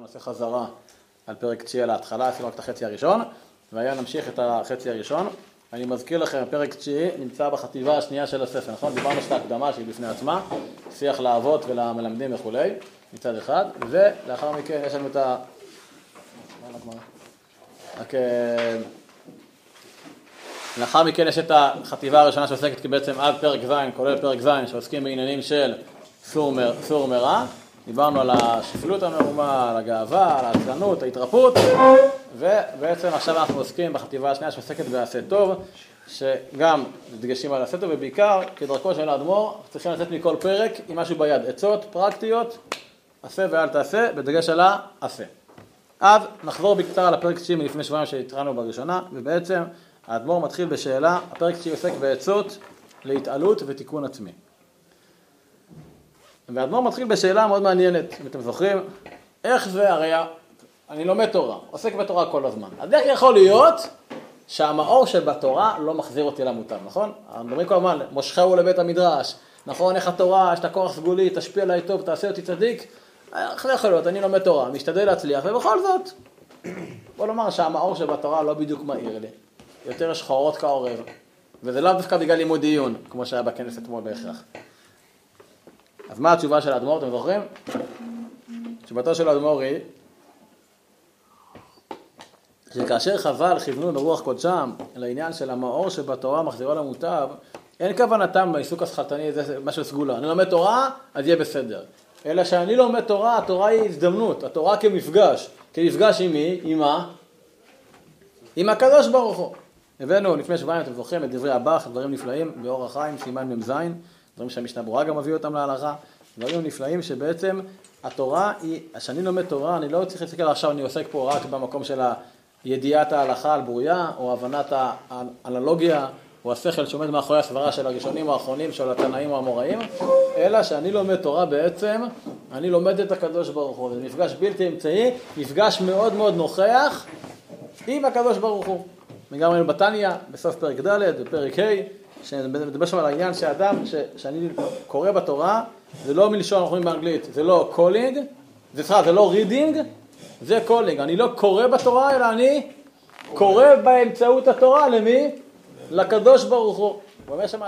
נעשה חזרה על פרק תשיעי להתחלה, עשינו רק את החצי הראשון, והיה נמשיך את החצי הראשון. אני מזכיר לכם, פרק תשיעי נמצא בחטיבה השנייה של הספר, נכון? דיברנו שאת ההקדמה שהיא בפני עצמה, שיח לאבות ולמלמדים וכולי, מצד אחד, ולאחר מכן יש לנו את ה... רק... אה, לאחר מכן יש את החטיבה הראשונה שעוסקת בעצם עד פרק ז', כולל פרק ז', שעוסקים בעניינים של סור מרע. דיברנו על השפלות המרומה, על הגאווה, על העצלנות, ההתרפות, ובעצם עכשיו אנחנו עוסקים בחטיבה השנייה שעוסקת בעשה טוב, שגם דגשים על עשה טוב, ובעיקר, כדרכו של האדמו"ר, צריכים לצאת מכל פרק עם משהו ביד, עצות פרקטיות, עשה ואל תעשה, בדגש על העשה. אז נחזור בקצרה לפרק 9 מלפני שבועיים שהתחלנו בראשונה, ובעצם האדמו"ר מתחיל בשאלה, הפרק 9 עוסק בעצות להתעלות ותיקון עצמי. והאדמו"ר מתחיל בשאלה מאוד מעניינת, אם אתם זוכרים, איך זה, הרי אני לומד תורה, עוסק בתורה כל הזמן, אז איך יכול להיות שהמאור שבתורה לא מחזיר אותי למוטב, נכון? מדברים כל הזמן, מושכהו לבית המדרש, נכון? איך התורה, יש את הכוח סגולי, תשפיע עליי טוב, תעשה אותי צדיק, איך זה יכול להיות? אני לומד תורה, משתדל להצליח, ובכל זאת, בוא נאמר שהמאור שבתורה לא בדיוק מאיר לי, יותר שחורות כעורב, וזה לאו דווקא בגלל לימוד דיון, כמו שהיה בכנס אתמול בהכרח. אז מה התשובה של האדמו"ר, אתם זוכרים? תשובתו של האדמו"ר היא שכאשר חבל כיוונו ברוח קודשם לעניין של המאור שבתורה מחזירו למוטב, אין כוונתם בעיסוק השכלתני, זה משהו סגולה. אני לומד תורה, אז יהיה בסדר. אלא שאני לומד תורה, התורה היא הזדמנות, התורה כמפגש. כמפגש עם מי? עם מה? עם הקדוש ברוך הוא. הבאנו לפני שבועיים, אתם זוכרים, את דברי הבח, דברים נפלאים, באור החיים, סימן מ"ז. דברים שהמשנה ברורה גם מביא אותם להלכה, דברים נפלאים שבעצם התורה היא, כשאני לומד תורה, אני לא צריך להסתכל עכשיו, אני עוסק פה רק במקום של ידיעת ההלכה על בוריה, או הבנת האנלוגיה, או השכל שעומד מאחורי הסברה של הראשונים האחרונים, של התנאים או המוראים, אלא שאני לומד תורה בעצם, אני לומד את הקדוש ברוך הוא, זה מפגש בלתי אמצעי, מפגש מאוד מאוד נוכח עם הקדוש ברוך הוא. וגם ראינו בתניא, בסוף פרק ד', בפרק ה', שמדבר שם על העניין שאדם, ש, שאני קורא בתורה, זה לא מלשון, אנחנו אומרים באנגלית, זה לא calling, זה סליחה, זה לא reading, זה calling. אני לא קורא בתורה, אלא אני קורא באמצעות התורה, למי? לקדוש ברוך הוא.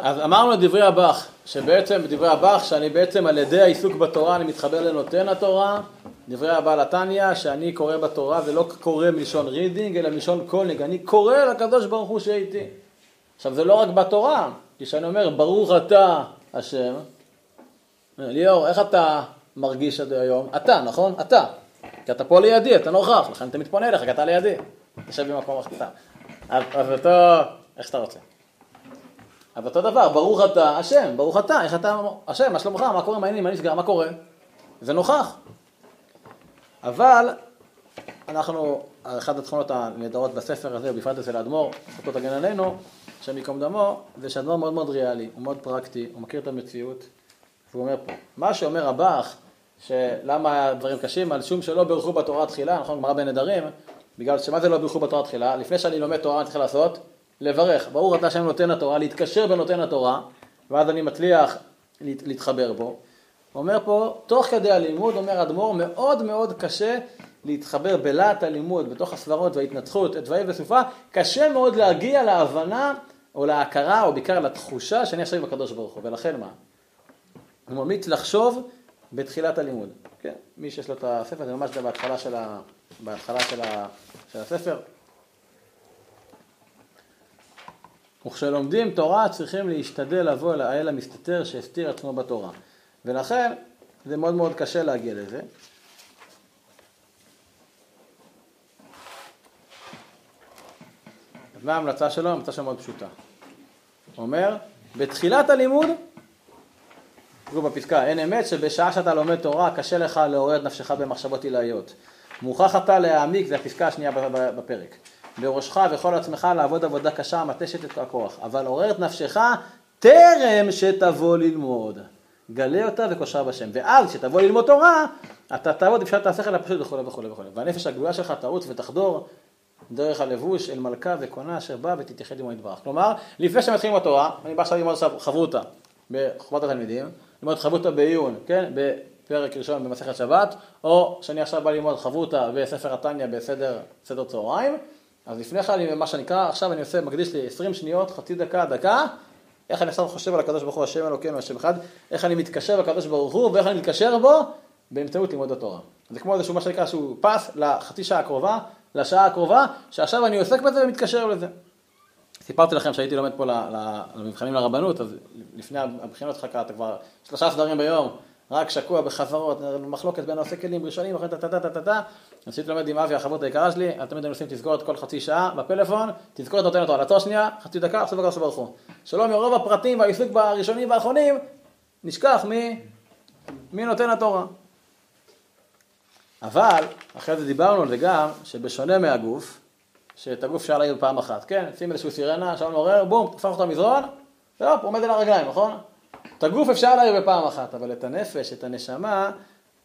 אז אמרנו את דברי הב"ח, שבעצם בדברי הב"ח, שאני בעצם על ידי העיסוק בתורה, אני מתחבר לנותן התורה, דברי הבעל התניא, שאני קורא בתורה ולא קורא מלשון reading, אלא מלשון calling, אני קורא לקדוש ברוך הוא שהייתי. עכשיו זה לא רק בתורה, כשאני אומר ברוך אתה השם, ליאור, איך אתה מרגיש עד היום? אתה, נכון? אתה. כי אתה פה לידי, אתה נוכח, לכן אתה פונה אליך, כי אתה לידי. יושב במקום אחר. אז אותו, איך שאתה רוצה. אז אותו דבר, ברוך אתה השם, ברוך אתה, איך אתה, השם, מה שלומך, מה קורה, מה העניינים, מה נסגר, מה קורה? זה נוכח. אבל אנחנו, אחת התכונות הנהדרות בספר הזה, ובפרט אצל האדמו"ר, זכותו תגן עלינו, השם ייקום דמו, זה שהדבר מאוד מאוד ריאלי, הוא מאוד פרקטי, הוא מכיר את המציאות, והוא אומר פה, מה שאומר הבח, שלמה הדברים קשים, על שום שלא ברכו בתורה תחילה, נכון, גמרא בנדרים, בגלל שמה זה לא ברכו בתורה תחילה, לפני שאני לומד תורה אני צריך לעשות? לברך, ברור אתה שם נותן התורה, להתקשר בנותן התורה, ואז אני מצליח להתחבר בו. הוא אומר פה, תוך כדי הלימוד, אומר אדמו"ר, מאוד מאוד קשה להתחבר בלהט הלימוד, בתוך הסברות וההתנצחות, את ויהי וסופה, קשה מאוד להגיע להבנה או להכרה, או בעיקר לתחושה שאני עכשיו עם הקדוש ברוך הוא, ולכן מה? הוא ממליץ לחשוב בתחילת הלימוד, כן? מי שיש לו את הספר, זה ממש בהתחלה של, ה... בהתחלה של, ה... של הספר. וכשלומדים תורה צריכים להשתדל לבוא אל האל המסתתר שהסתיר עצמו בתורה. ולכן זה מאוד מאוד קשה להגיע לזה. מה ההמלצה שלו? ההמלצה שלו מאוד פשוטה. הוא אומר, בתחילת הלימוד, תראו בפסקה, אין אמת שבשעה שאתה לומד תורה קשה לך לעורר את נפשך במחשבות עילאיות. מוכרח אתה להעמיק, זה הפסקה השנייה בפרק. בראשך וכל עצמך לעבוד עבודה קשה המתשת את הכוח, אבל עורר את נפשך טרם שתבוא ללמוד. גלה אותה וכושרה בשם. ואז כשתבוא ללמוד תורה, אתה תעבוד בפשט השכל הפשוט וכו' וכו' וכו'. והנפש הגלויה שלך תרוץ ותחדור דרך הלבוש אל מלכה וקונה אשר בא ותתייחד עמו יתברך. כלומר, לפני שמתחילים בתורה, אני בא עכשיו ללמוד עכשיו חברותא בחובת התלמידים, ללמוד חברותא בעיון, כן? פרק ראשון במסכת שבת, או שאני עכשיו בא ללמוד חברותא בספר התניא בסדר סדר צהריים, אז לפני כן, מה שנקרא, עכשיו אני עושה, מקדיש לי 20 שניות, חצי דקה, דקה, איך אני עכשיו חושב על הקדוש ברוך הוא, השם אלוקינו, השם אחד, איך אני מתקשר לקדוש ברוך הוא, ואיך אני מתקשר בו באמצעות לימוד התורה. זה כמו איזשהו מה שנקרא שהוא פס לחצי שעה הקרובה, לשעה הקרובה, שעכשיו אני עוסק בזה ומתקשר לזה. סיפרתי לכם שהייתי לומד פה למבחנים לרבנות, אז לפני הבחינות אתה כבר שלושה סדרים ביום, רק שקוע בחזרות, מחלוקת בין עושי כלים ראשונים, אחרי טה-טה-טה-טה-טה. כשהייתי לומד עם אבי, החברות היקרה שלי, תמיד היינו עושים תזכורת כל חצי שעה בפלאפון, תזכורת נותן אותו על עצור שנייה, חצי דקה, עכשיו בקדוש ברוך הוא. שלא מרוב הפרטים והעיסוק בראשונים והאחרונים, נשכח מי נותן התורה. אבל, אחרי זה דיברנו על זה גם, שבשונה מהגוף, שאת הגוף אפשר להעיר פעם אחת, כן? שים איזשהו סירנה, שעון מעורר, בום, תפח אותו המזרון, והופ, עומד על הרגליים, נכון? את הגוף אפשר להעיר בפעם אחת, אבל את הנפש, את הנשמה,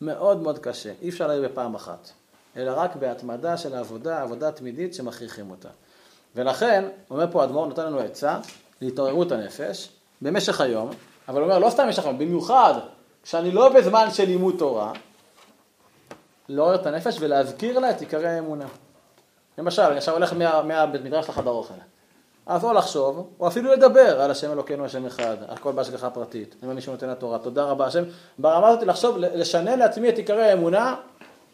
מאוד מאוד קשה. אי אפשר להעיר בפעם אחת, אלא רק בהתמדה של העבודה, עבודה תמידית שמכריחים אותה. ולכן, אומר פה האדמו"ר, נותן לנו עצה להתעוררות הנפש במשך היום, אבל הוא אומר, לא סתם במשך היום, במיוחד כשאני לא בזמן של לימוד תורה, לעורר את הנפש ולהזכיר לה את עיקרי האמונה. למשל, אני עכשיו הולך מהבית מדרש לחדר אוכל. אז או לחשוב, או אפילו לדבר על השם אלוקינו השם אחד, על כל בהשגחה פרטית, אם מישהו נותן לתורה, תודה רבה השם, ברמה הזאת לחשוב, לשנן לעצמי את עיקרי האמונה,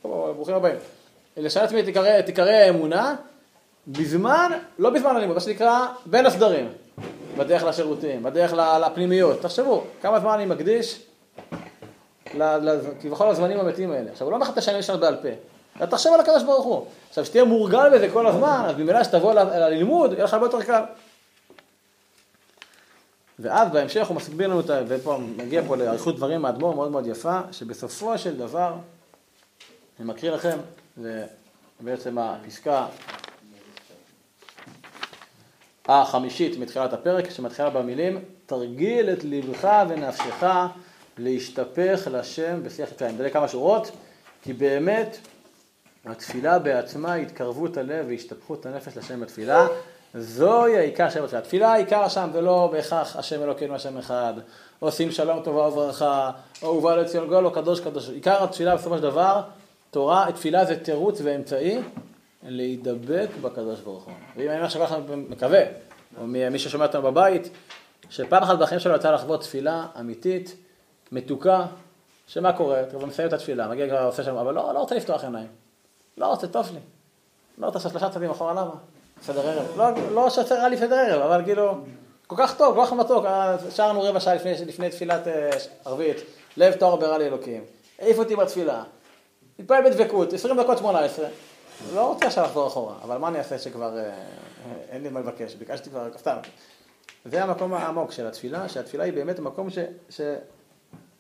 ברוכים הבאים, לשנן לעצמי את עיקרי, את עיקרי האמונה, בזמן, לא בזמן הלימוד, מה שנקרא בין הסדרים, בדרך לשירותים, בדרך לפנימיות, תחשבו, כמה זמן אני מקדיש כביכול הזמנים המתים האלה. עכשיו, הוא לא לך תשנה לשנות בעל פה, אלא תחשוב על הקדוש ברוך הוא. עכשיו, שתהיה מורגל בזה כל הזמן, אז ממילא שתבוא ללימוד, יהיה לך הרבה יותר קל. ואז בהמשך הוא מסביר לנו, ופה מגיע פה לאריכות דברים מהאדמו"ר מאוד מאוד יפה, שבסופו של דבר, אני מקריא לכם, זה בעצם הפסקה החמישית מתחילת הפרק, שמתחילה במילים, תרגיל את לבך ונפשך להשתפך לשם בשיח יצרים. נדלק כמה שורות, כי באמת התפילה בעצמה היא התקרבות הלב והשתפכות הנפש לשם בתפילה. זוהי העיקר של התפילה. התפילה העיקר שם זה לא בהכרח השם אלוקינו השם אחד, או שים שלום טובה וברכה, או ובא לציון גול, או קדוש קדוש. עיקר התפילה בסופו של דבר, תורה, תפילה זה תירוץ ואמצעי להידבק בקדוש ברוך הוא. ואם אני עכשיו מקווה, או מי ששומע אותנו בבית, שפעם אחת בחיים שלו יצא לחוות תפילה אמיתית, מתוקה, שמה קורה? אתה כבר מסיים את התפילה, מגיע כבר עושה שם, אבל לא, לא רוצה לפתוח עיניים. לא רוצה, טוב לי. לא רוצה שלושה צעדים אחורה, למה? סדר ערב. לא, לא שרע לי סדר ערב, אבל כאילו, כל כך טוב, כל כך מתוק. אה, שרנו רבע שעה לפני, לפני תפילת אה, ערבית, לב טהור ברע לי אלוקים. העיף אותי בתפילה. התפעל בדבקות, 20 דקות 18. לא רוצה עכשיו לחזור אחורה, אבל מה אני אעשה שכבר אה, אין לי מה לבקש, ביקשתי כבר, סתם. זה המקום העמוק של התפילה, שהתפילה היא באמת המקום ש, ש,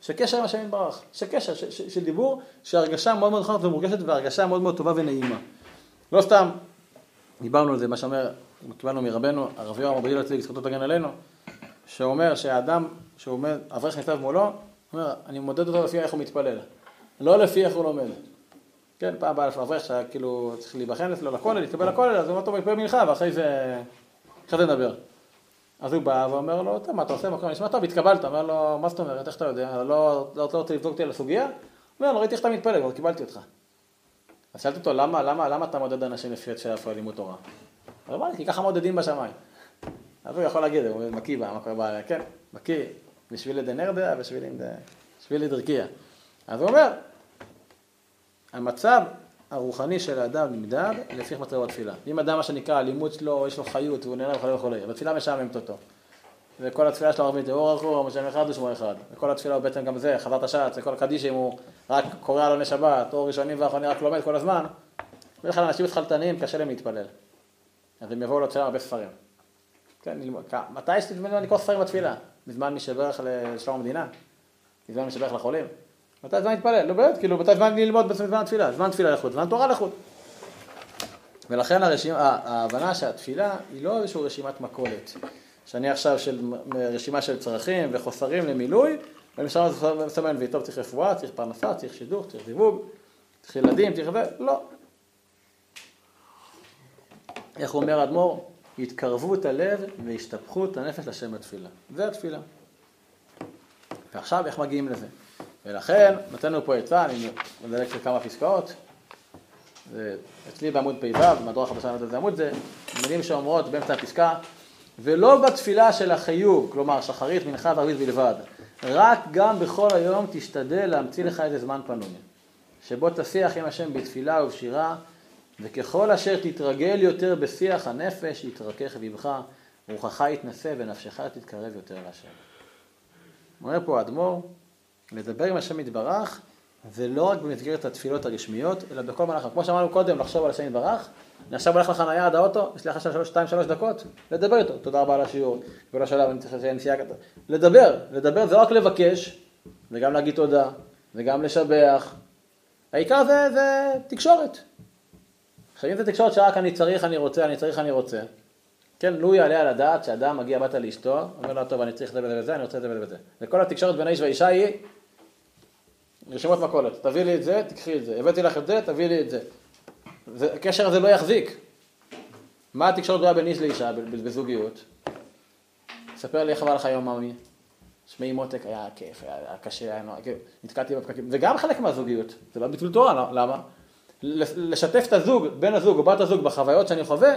שקשר עם השם יתברך, שקשר, של דיבור, שהרגשה מאוד מאוד נכונה ומורגשת והרגשה מאוד מאוד טובה ונעימה. לא סתם, דיברנו על זה, מה שאומר, קיבלנו מרבנו, הרב יורם רבי יצליג, זכותו תגן עלינו, שאומר שהאדם שעומד, אברך ניצב מולו, אומר, אני מודד אותו לפי איך הוא מתפלל, לא לפי איך הוא לומד. כן, פעם באה אברך שכאילו צריך להיבחן אצלו לכולל, להתקבל לכולל, אז הוא אומר, טוב, מתפלל מנחה, ואחרי זה, אחרי זה נדבר. אז הוא בא ואומר לו, טוב, מה אתה עושה מקום נשמע טוב, התקבלת, אומר לו, מה זאת אומרת, איך אתה יודע, לא, לא רוצה לבדוק אותי על הסוגיה? אומר לו, ראיתי איך אתה מתפלל, כבר קיבלתי אותך. אז שאלתי אותו, למה, למה, למה אתה מודד אנשים לפי את שאיפה לימוד תורה? הוא אמר לי, כי ככה מודדים בשמיים. אז הוא יכול להגיד, הוא מקיא בה, מה קורה בה, כן, מקיא, בשביל דנרדיה, בשביל דרכיה. אז הוא אומר, המצב הרוחני של האדם נמדד לפי איך מצבו בתפילה. אם אדם, מה שנקרא, הלימוד שלו, יש לו חיות והוא נהנה וכו' וכו', בתפילה משעממת אותו. וכל התפילה שלו ערבית, אור אחור, שם אחד ושמו אחד. וכל התפילה הוא בעצם גם זה, חזרת שץ, וכל הקדיש, אם הוא רק קורא עוני שבת, או ראשונים ואחרונים רק לומד כל הזמן, בדרך אנשים התחלתניים, קשה להם להתפלל. אז הם יבואו לתפילה הרבה ספרים. כן, מתי לי לקרוא ספרים בתפילה? בזמן מי שברך לשלום המדינה? בזמן מי שברך לחולים? מתי זמן להתפלל? לא באמת, כאילו, מתי זמן ללמוד בזמן התפילה? זמן תפילה לחוד, זמן תורה לחוד. ולכן הרשימה, ההבנה שהתפילה היא לא איזושהי רשימת מכולת. שאני עכשיו של רשימה של צרכים וחוסרים למילוי, ואני שם מסמן וי, טוב, צריך רפואה, צריך פרנסה, צריך שידוך, צריך זיווג, צריך ילדים, צריך זה, לא. איך אומר האדמו"ר? התקרבות הלב והשתפכות הנפש לשם התפילה. זה התפילה. ועכשיו איך מגיעים לזה? ולכן נתנו פה עצה, אני מדלג כמה פסקאות. זה אצלי בעמוד פ"ו, במדור החדשה לא יודע עמוד זה, מילים שאומרות באמצע הפסקה, ולא בתפילה של החיוב, כלומר שחרית, מנחה וערבית בלבד, רק גם בכל היום תשתדל להמציא לך איזה זמן פנוי, שבו תשיח עם השם בתפילה ובשירה, וככל אשר תתרגל יותר בשיח הנפש, יתרכך לבך, רוחך יתנשא ונפשך תתקרב יותר להשם. אומר פה האדמו"ר, לדבר עם השם יתברך, זה לא רק במסגרת התפילות הרשמיות, אלא בכל מהלך. כמו שאמרנו קודם, לחשוב על השם יתברך, אני עכשיו הולך לחניה עד האוטו, יש לי עכשיו שתיים, שלוש דקות, לדבר איתו, תודה רבה על השיעור, ולא שלב, אני צריך לציין נסיעה כזאת. לדבר, לדבר זה רק לבקש, וגם להגיד תודה, וגם לשבח. העיקר זה, זה תקשורת. עכשיו אם זה תקשורת שרק אני צריך, אני רוצה, אני צריך, אני רוצה. כן, לו יעלה על הדעת שאדם מגיע הביתה לאשתו, אומר לו, טוב, אני צריך את זה וזה וזה, אני רוצה את זה וזה וזה. וכל התקשורת בין האיש והאישה היא רשימות מכולת, תביא לי את זה, תקחי את זה, הבאתי לך את זה, תביא לי את זה. הקשר הזה לא יחזיק. מה התקשורת גדולה בין איש לאישה בזוגיות? ספר לי איך עבר לך היום מאמי. שמעי מותק, היה כיף, היה, קשה, היה נורא, נתקעתי בפקקים, זה גם חלק מהזוגיות, זה לא ביטול תורה, למה? לשתף את הזוג, בן הזוג או בת הזוג בחוויות שאני חווה,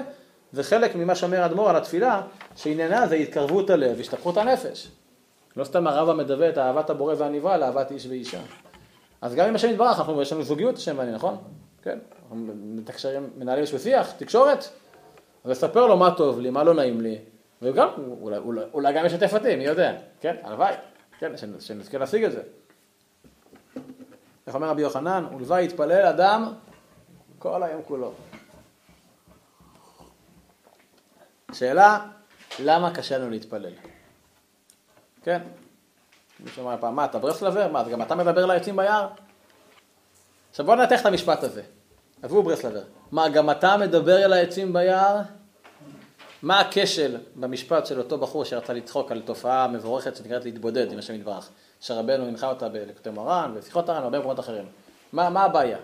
זה חלק ממה שאומר האדמו"ר על התפילה, שעניינה זה התקרבות הלב, השתפכות הנפש. לא סתם הרב המדווה את אהבת הבורא והנברא לאהבת איש ואישה. אז גם אם השם יתברך, אנחנו, יש לנו זוגיות השם ואני, נכון? כן, אנחנו מתקשרים, מנהלים איזשהו שיח, תקשורת, ולספר לו מה טוב לי, מה לא נעים לי, וגם, אולי, אולי, אולי גם ישתף אותי, מי יודע, כן, הלוואי, כן, שנזכה להשיג את זה. איך אומר רבי יוחנן, ולוואי יתפלל אדם כל היום כולו. שאלה, למה קשה לנו להתפלל? כן, מישהו אמר פעם, מה, אתה ברסלבר? מה, גם אתה מדבר לעצים ביער? עכשיו בוא ננתח את המשפט הזה. עזבו ברסלבר. מה, גם אתה מדבר אל העצים ביער? מה הכשל במשפט של אותו בחור שרצה לצחוק על תופעה מבורכת שנקראת להתבודד עם השם יתברך, שרבנו הנחה אותה בלקוטי מורן, בשיחות הר"ן והרבה מקומות אחרים. מה, מה הבעיה?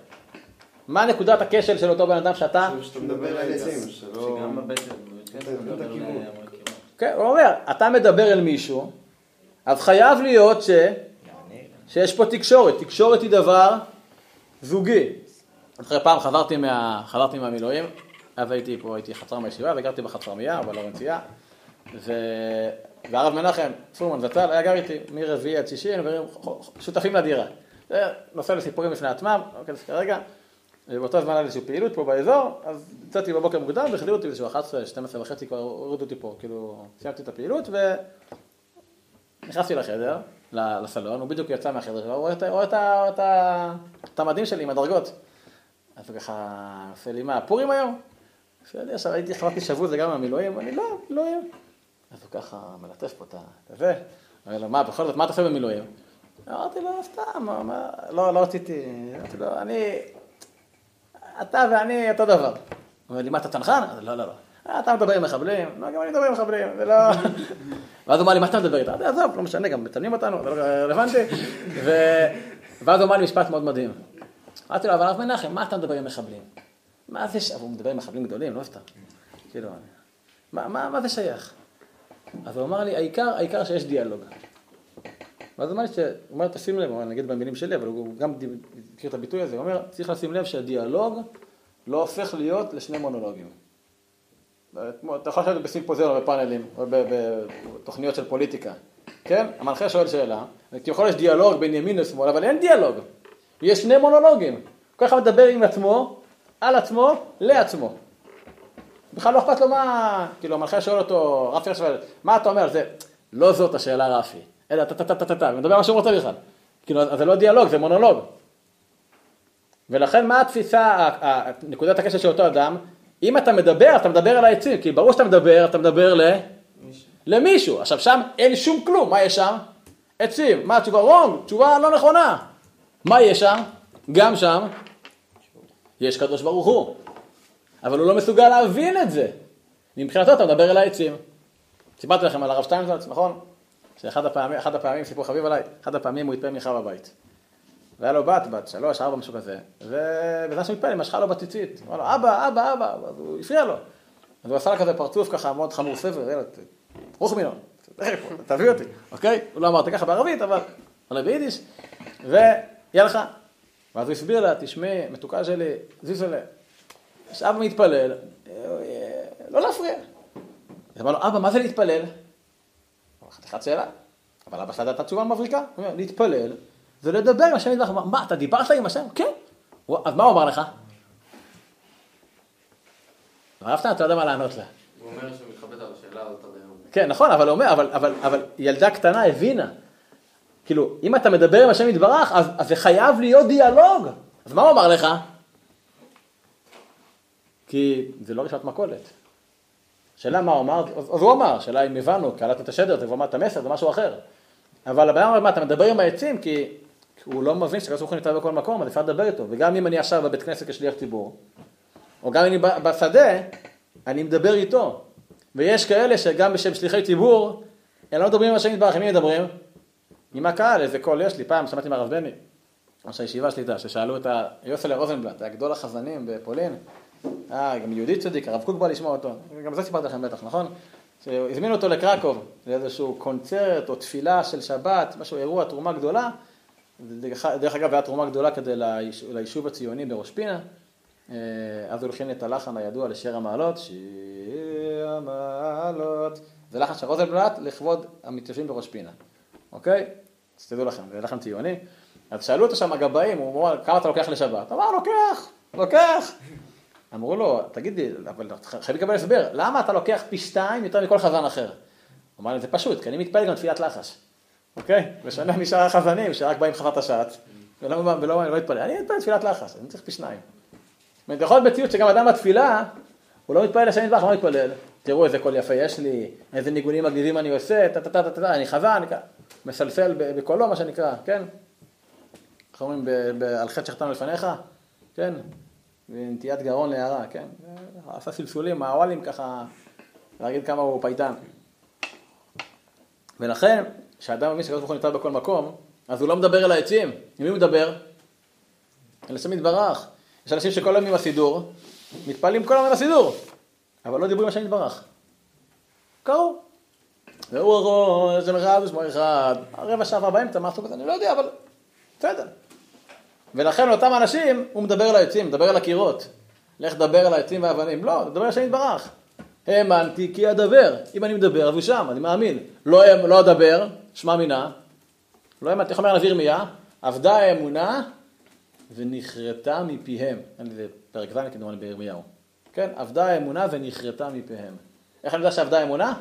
מה נקודת הכשל של אותו בן אדם שאתה... שאתה מדבר על עצים, שלא... שגם בבטן, כן, הוא אומר, אתה מדבר אל מישהו, אז חייב להיות ש... שיש פה תקשורת, תקשורת היא דבר זוגי. אחרי פעם חזרתי, מה... חזרתי מהמילואים, אז הייתי פה, הייתי חצר מהישיבה, וגרתי בחצרמיה, בלורנצייה, ו... והרב מנחם פורמן זצ"ל היה גר איתי מרביעי עד שישי, שותפים לדירה. זה נושא לסיפורים בפני עצמם, לא אוקיי, כרגע. ובאותו זמן היה איזושהי פעילות פה באזור, אז יצאתי בבוקר מוקדם והחליטו אותי איזשהו 11, 12 וחצי כבר הורידו אותי פה, כאילו סיימתי את הפעילות ונכנסתי לחדר, לסלון, הוא בדיוק יצא מהחדר שלו, הוא רואה, את, המדים שלי עם הדרגות. אז הוא ככה עושה לי, מה, פורים היום? אני עכשיו הייתי, חזרתי שבוע זה גם מהמילואים, אני לא, מילואים. אז הוא ככה מלטף פה את זה, אומר לו, מה, בכל זאת, מה אתה עושה במילואים? אמרתי לו, סתם, לא, לא רציתי, אמרתי לו, אני, אתה ואני אותו דבר. הוא אומר לי, מה, אתה צנחן? לא, לא, לא. אתה מדבר עם מחבלים, לא, גם אני מדבר עם מחבלים, זה לא... ואז הוא אמר לי, מה אתה מדבר איתה? עזוב, לא משנה, גם מצלמים אותנו, זה לא רלוונטי. ואז הוא אמר לי משפט מאוד מדהים. אמרתי לו, אבל הרב מנחם, מה אתה מדבר עם מחבלים? מה זה ש... הוא מדבר עם מחבלים גדולים, לא סתם. כאילו, מה זה שייך? אז הוא אמר לי, העיקר, העיקר שיש דיאלוג. ואז אמר לי, הוא אומר, תשים לב, אני אגיד במילים שלי, אבל הוא גם מכיר את הביטוי הזה, הוא אומר, צריך לשים לב שהדיאלוג לא הופך להיות לשני מונולוגים. אתה יכול לשבת בסימפוזיון או בפאנלים, או בתוכניות של פוליטיקה, כן? המנחה שואל שאלה, כביכול יש דיאלוג בין ימין לשמאל, אבל אין דיאלוג. יש שני מונולוגים. כל אחד מדבר עם עצמו, על עצמו, לעצמו. בכלל לא אכפת לו מה, כאילו המנחה שואל אותו, רפי שואל, מה אתה אומר? זה, לא זאת השאלה רפי. אלא טה-טה-טה-טה-טה, מדבר מה שהוא רוצה בכלל. כאילו, זה לא דיאלוג, זה מונולוג. ולכן מה התפיסה, נקודת הקשר של אותו אדם? אם אתה מדבר, אתה מדבר על העצים, כי ברור שאתה מדבר, אתה מדבר ל... למישהו. עכשיו שם אין שום כלום, מה יש שם? עצים. מה התשובה? רונג, תשובה לא נכונה. מה יש שם? גם שם יש קדוש ברוך הוא. אבל הוא לא מסוגל להבין את זה. מבחינתו אתה מדבר אל העצים. סיפרתי לכם על הרב שטיינזלץ, נכון? שאחד הפעמים, אחד הפעמים, סיפור חביב עליי, אחד הפעמים הוא התפעל ממך בבית. והיה לו בת, בת שלוש, ארבע, משהו כזה, ובזמן שהוא התפעל, היא משכה לו בציצית. אמר לו, אבא, אבא, אבא, אז הוא הפריע לו. אז הוא עשה לה כזה פרצוף ככה מאוד חמור ספר, יאללה, רוח מינו, תביא אותי, אוקיי? הוא לא אמר את זה ככה בערבית, אבל אולי ביידיש. ויהיה לך. ואז הוא הסביר לה, תשמעי, מתוקה שלי, זיזלה, יש אבא מתפלל, לא להפריע. אז אמר לו, אבא, מה זה להתפלל? חתיכת שאלה. אבל אבא שלה נתן תשובה מבריקה. הוא אומר, להתפלל זה לדבר עם השם יתברך. מה, אתה דיברת עם השם? כן. אז מה הוא אמר לך? הרב אתה יודע מה לענות לה. הוא אומר שהוא מתחבט על השאלה הזאת עד היום. כן, נכון, אבל הוא אומר, אבל, אבל, אבל ילדה קטנה הבינה. כאילו, אם אתה מדבר עם השם יתברך, אז, אז זה חייב להיות דיאלוג. אז מה הוא אמר לך? כי זה לא רשת מכולת. שאלה מה הוא אמר, אז הוא אמר, שאלה אם הבנו, קלטנו את השדר, זה כבר את המסר, זה משהו אחר. אבל הבן אדם מה, אתה מדבר עם העצים, כי הוא לא מבין שקדוש ברוך הוא נמצא בכל מקום, אז אפשר לדבר איתו. וגם אם אני עכשיו בבית כנסת כשליח ציבור, או גם אם אני בשדה, אני מדבר איתו. ויש כאלה שגם בשם שליחי ציבור, הם לא מדברים עם השם יתברך, עם מי מדברים? עם הקהל, איזה קול יש לי. פעם שמעתי מהרב בני, ראש הישיבה שליטה, ששאלו את יוסלר רוזנבלט, היה גדול החזנים בפולין, אה, גם יהודי צדיק, הרב קוק בא לשמוע אותו, גם זה סיפרתי לכם בטח, נכון? שהזמינו אותו לקרקוב, לאיזשהו קונצרט או תפילה של שבת, משהו, אירוע, תרומה גדולה. דרך אגב, הייתה תרומה גדולה כדי ליישוב הציוני בראש פינה. אה, אז הולכים את הלחן הידוע לשיר המעלות, שיר המעלות. זה לחן של רוזנבלט לכבוד המתיישבים בראש פינה, אוקיי? אז תדעו לכם, זה לחן ציוני. אז שאלו אותו שם הגבאים, הוא אמר, כמה אתה לוקח לשבת? אמר, לוקח, לוקח. אמרו לו, תגיד לי, אבל חייב לקבל הסבר, למה אתה לוקח פי שתיים יותר מכל חזן אחר? הוא אמר לי, זה פשוט, כי אני מתפלל גם תפילת לחש, אוקיי? בשונה משאר החזנים, שרק באים חזרת השעת, ולא, ולא, מתפלל, אני מתפלל תפילת לחש, אני צריך פי שניים. זאת יכול להיות מציאות שגם אדם בתפילה, הוא לא מתפלל לשם נדבך, לא מתפלל. תראו איזה קול יפה יש לי, איזה ניגונים מגניבים אני עושה, טה טה טה טה טה, אני חזן, מסלסל בקולו, מה שנקרא, כן? איך אומרים, על חטא שחטאנו לפניך, כן? ונטיית גרון להערה, כן? עשה סלסולים, מעוולים ככה, להגיד כמה הוא פייטן. ולכן, כשאדם מבין שקדוש ברוך הוא נמצא בכל מקום, אז הוא לא מדבר אל העצים. עם מי הוא מדבר? אל השם יתברך. יש אנשים שכל היום עם הסידור, מתפעלים כל היום עם הסידור, אבל לא דיברו עם השם יתברך. קראו. והוא הראש, זה אחד ושמו אחד, רבע שעה באמצע, מה עשו בזה? אני לא יודע, אבל בסדר. ולכן לאותם אנשים, הוא מדבר על העצים, מדבר על הקירות. לך דבר על העצים והאבנים. לא, מדבר על השם יתברך. האמנתי כי אדבר. אם אני מדבר, אז הוא שם, אני מאמין. לא, לא אדבר, שמע מינה. לא האמנתי, איך אומר הנביא ירמיה? אבדה האמונה ונכרתה מפיהם. אין לי פרק ז' כדומני בירמיהו. כן, אבדה האמונה ונכרתה מפיהם. איך אני יודע שאבדה האמונה?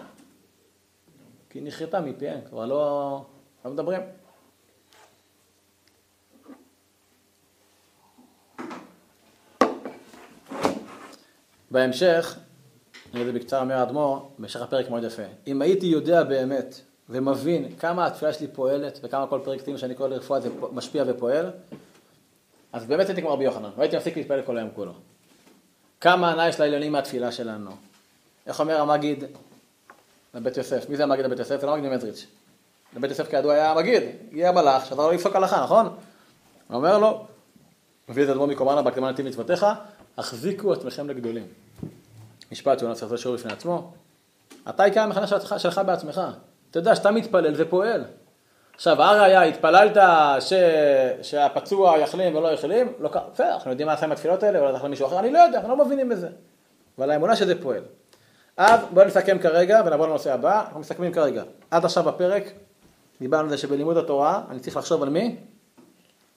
כי היא נכרתה מפיהם, כבר לא, לא מדברים. בהמשך, אני אגיד בקצרה אומר האדמו"ר, במשך הפרק מאוד יפה. אם הייתי יודע באמת ומבין כמה התפילה שלי פועלת וכמה כל פרק תהילים שאני קורא לרפואה זה משפיע ופועל, אז באמת הייתי כמו רבי יוחנן, והייתי מפסיק להתפלל כל היום כולו. כמה ענה יש לעליונים מהתפילה שלנו. איך אומר המגיד לבית יוסף? מי זה המגיד לבית יוסף? זה לא מגיד ממזריץ'. לבית יוסף כידוע היה המגיד, הגיע המלאך, שעזר לו לפסוק הלכה, נכון? הוא אומר לו, מביא את אדמו מקומנה בהקדמה נתיב מצוותיך, החזיקו עצמכם לגדולים. משפט שהוא נעשה שיעור בפני עצמו. אתה עיקר המכנה שלך, שלך בעצמך. יודע שאתה מתפלל ופועל. עכשיו, הראיה, התפללת ש... שהפצוע יחלים ולא יחלים? לא קרה. בסדר, אנחנו יודעים מה עשה עם התפילות האלה, אולי זה מישהו אחר, אני לא יודע, אנחנו לא מבינים בזה. אבל האמונה שזה פועל. אז בואו נסכם כרגע ונעבור לנושא הבא. אנחנו מסכמים כרגע. עד עכשיו בפרק דיברנו על זה שבלימוד התורה אני צריך לחשוב על מי?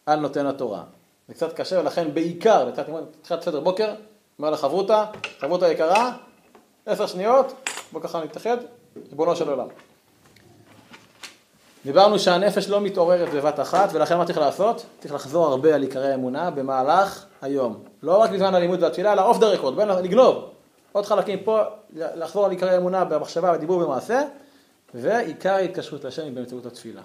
על נותן התורה. זה קצת קשה, ולכן בעיקר, לתחילת סדר בוקר, אומר לחברותה, חברותה יקרה, עשר שניות, בוא ככה נתאחד, ריבונו של עולם. דיברנו שהנפש לא מתעוררת בבת אחת, ולכן מה צריך לעשות? צריך לחזור הרבה על עיקרי האמונה במהלך היום. לא רק בזמן הלימוד והתפילה, אלא אוף דה רקורד, בין לגנוב. עוד חלקים פה, לחזור על עיקרי האמונה במחשבה, בדיבור ובמעשה, ועיקר ההתקשרות לשם היא באמצעות התפילה.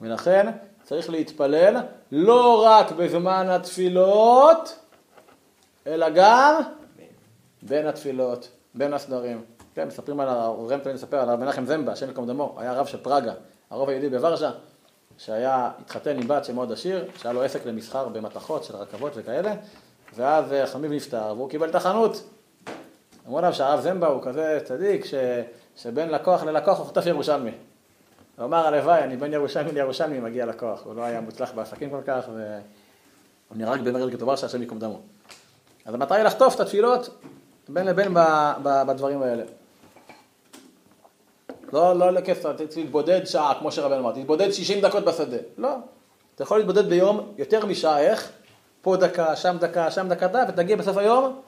ולכן צריך להתפלל לא רק בזמן התפילות, אלא גם בין התפילות, בין הסדרים. כן, מספרים על, הרב תמיד מספר על הרב מנחם זמבה, השם יקום דמו, היה רב של פראגה, הרוב היהודי בוורשה, שהיה, התחתן עם בת שמאוד עשיר, שהיה לו עסק למסחר במתכות של רכבות וכאלה, ואז חמיב נפטר והוא קיבל את החנות. אמרו עליו שהרב זמבה הוא כזה צדיק, ש, שבין לקוח ללקוח הוא חוטף ירושלמי. הוא אמר, הלוואי, אני בן ירושלמי לירושלמי, מגיע לכוח. הוא לא היה מוצלח בעסקים כל כך, והוא נהרג במרד כתובר שהשם ייקום דמו. אז המטרה היא לחטוף את התפילות בין לבין ב- ב- בדברים האלה. לא, לא לכיף, אתה צריך להתבודד שעה, כמו שרבן אמר, תתבודד 60 דקות בשדה. לא. אתה יכול להתבודד ביום יותר משעה, איך? פה דקה, שם דקה, שם דקה, דקה, ותגיע בסוף היום,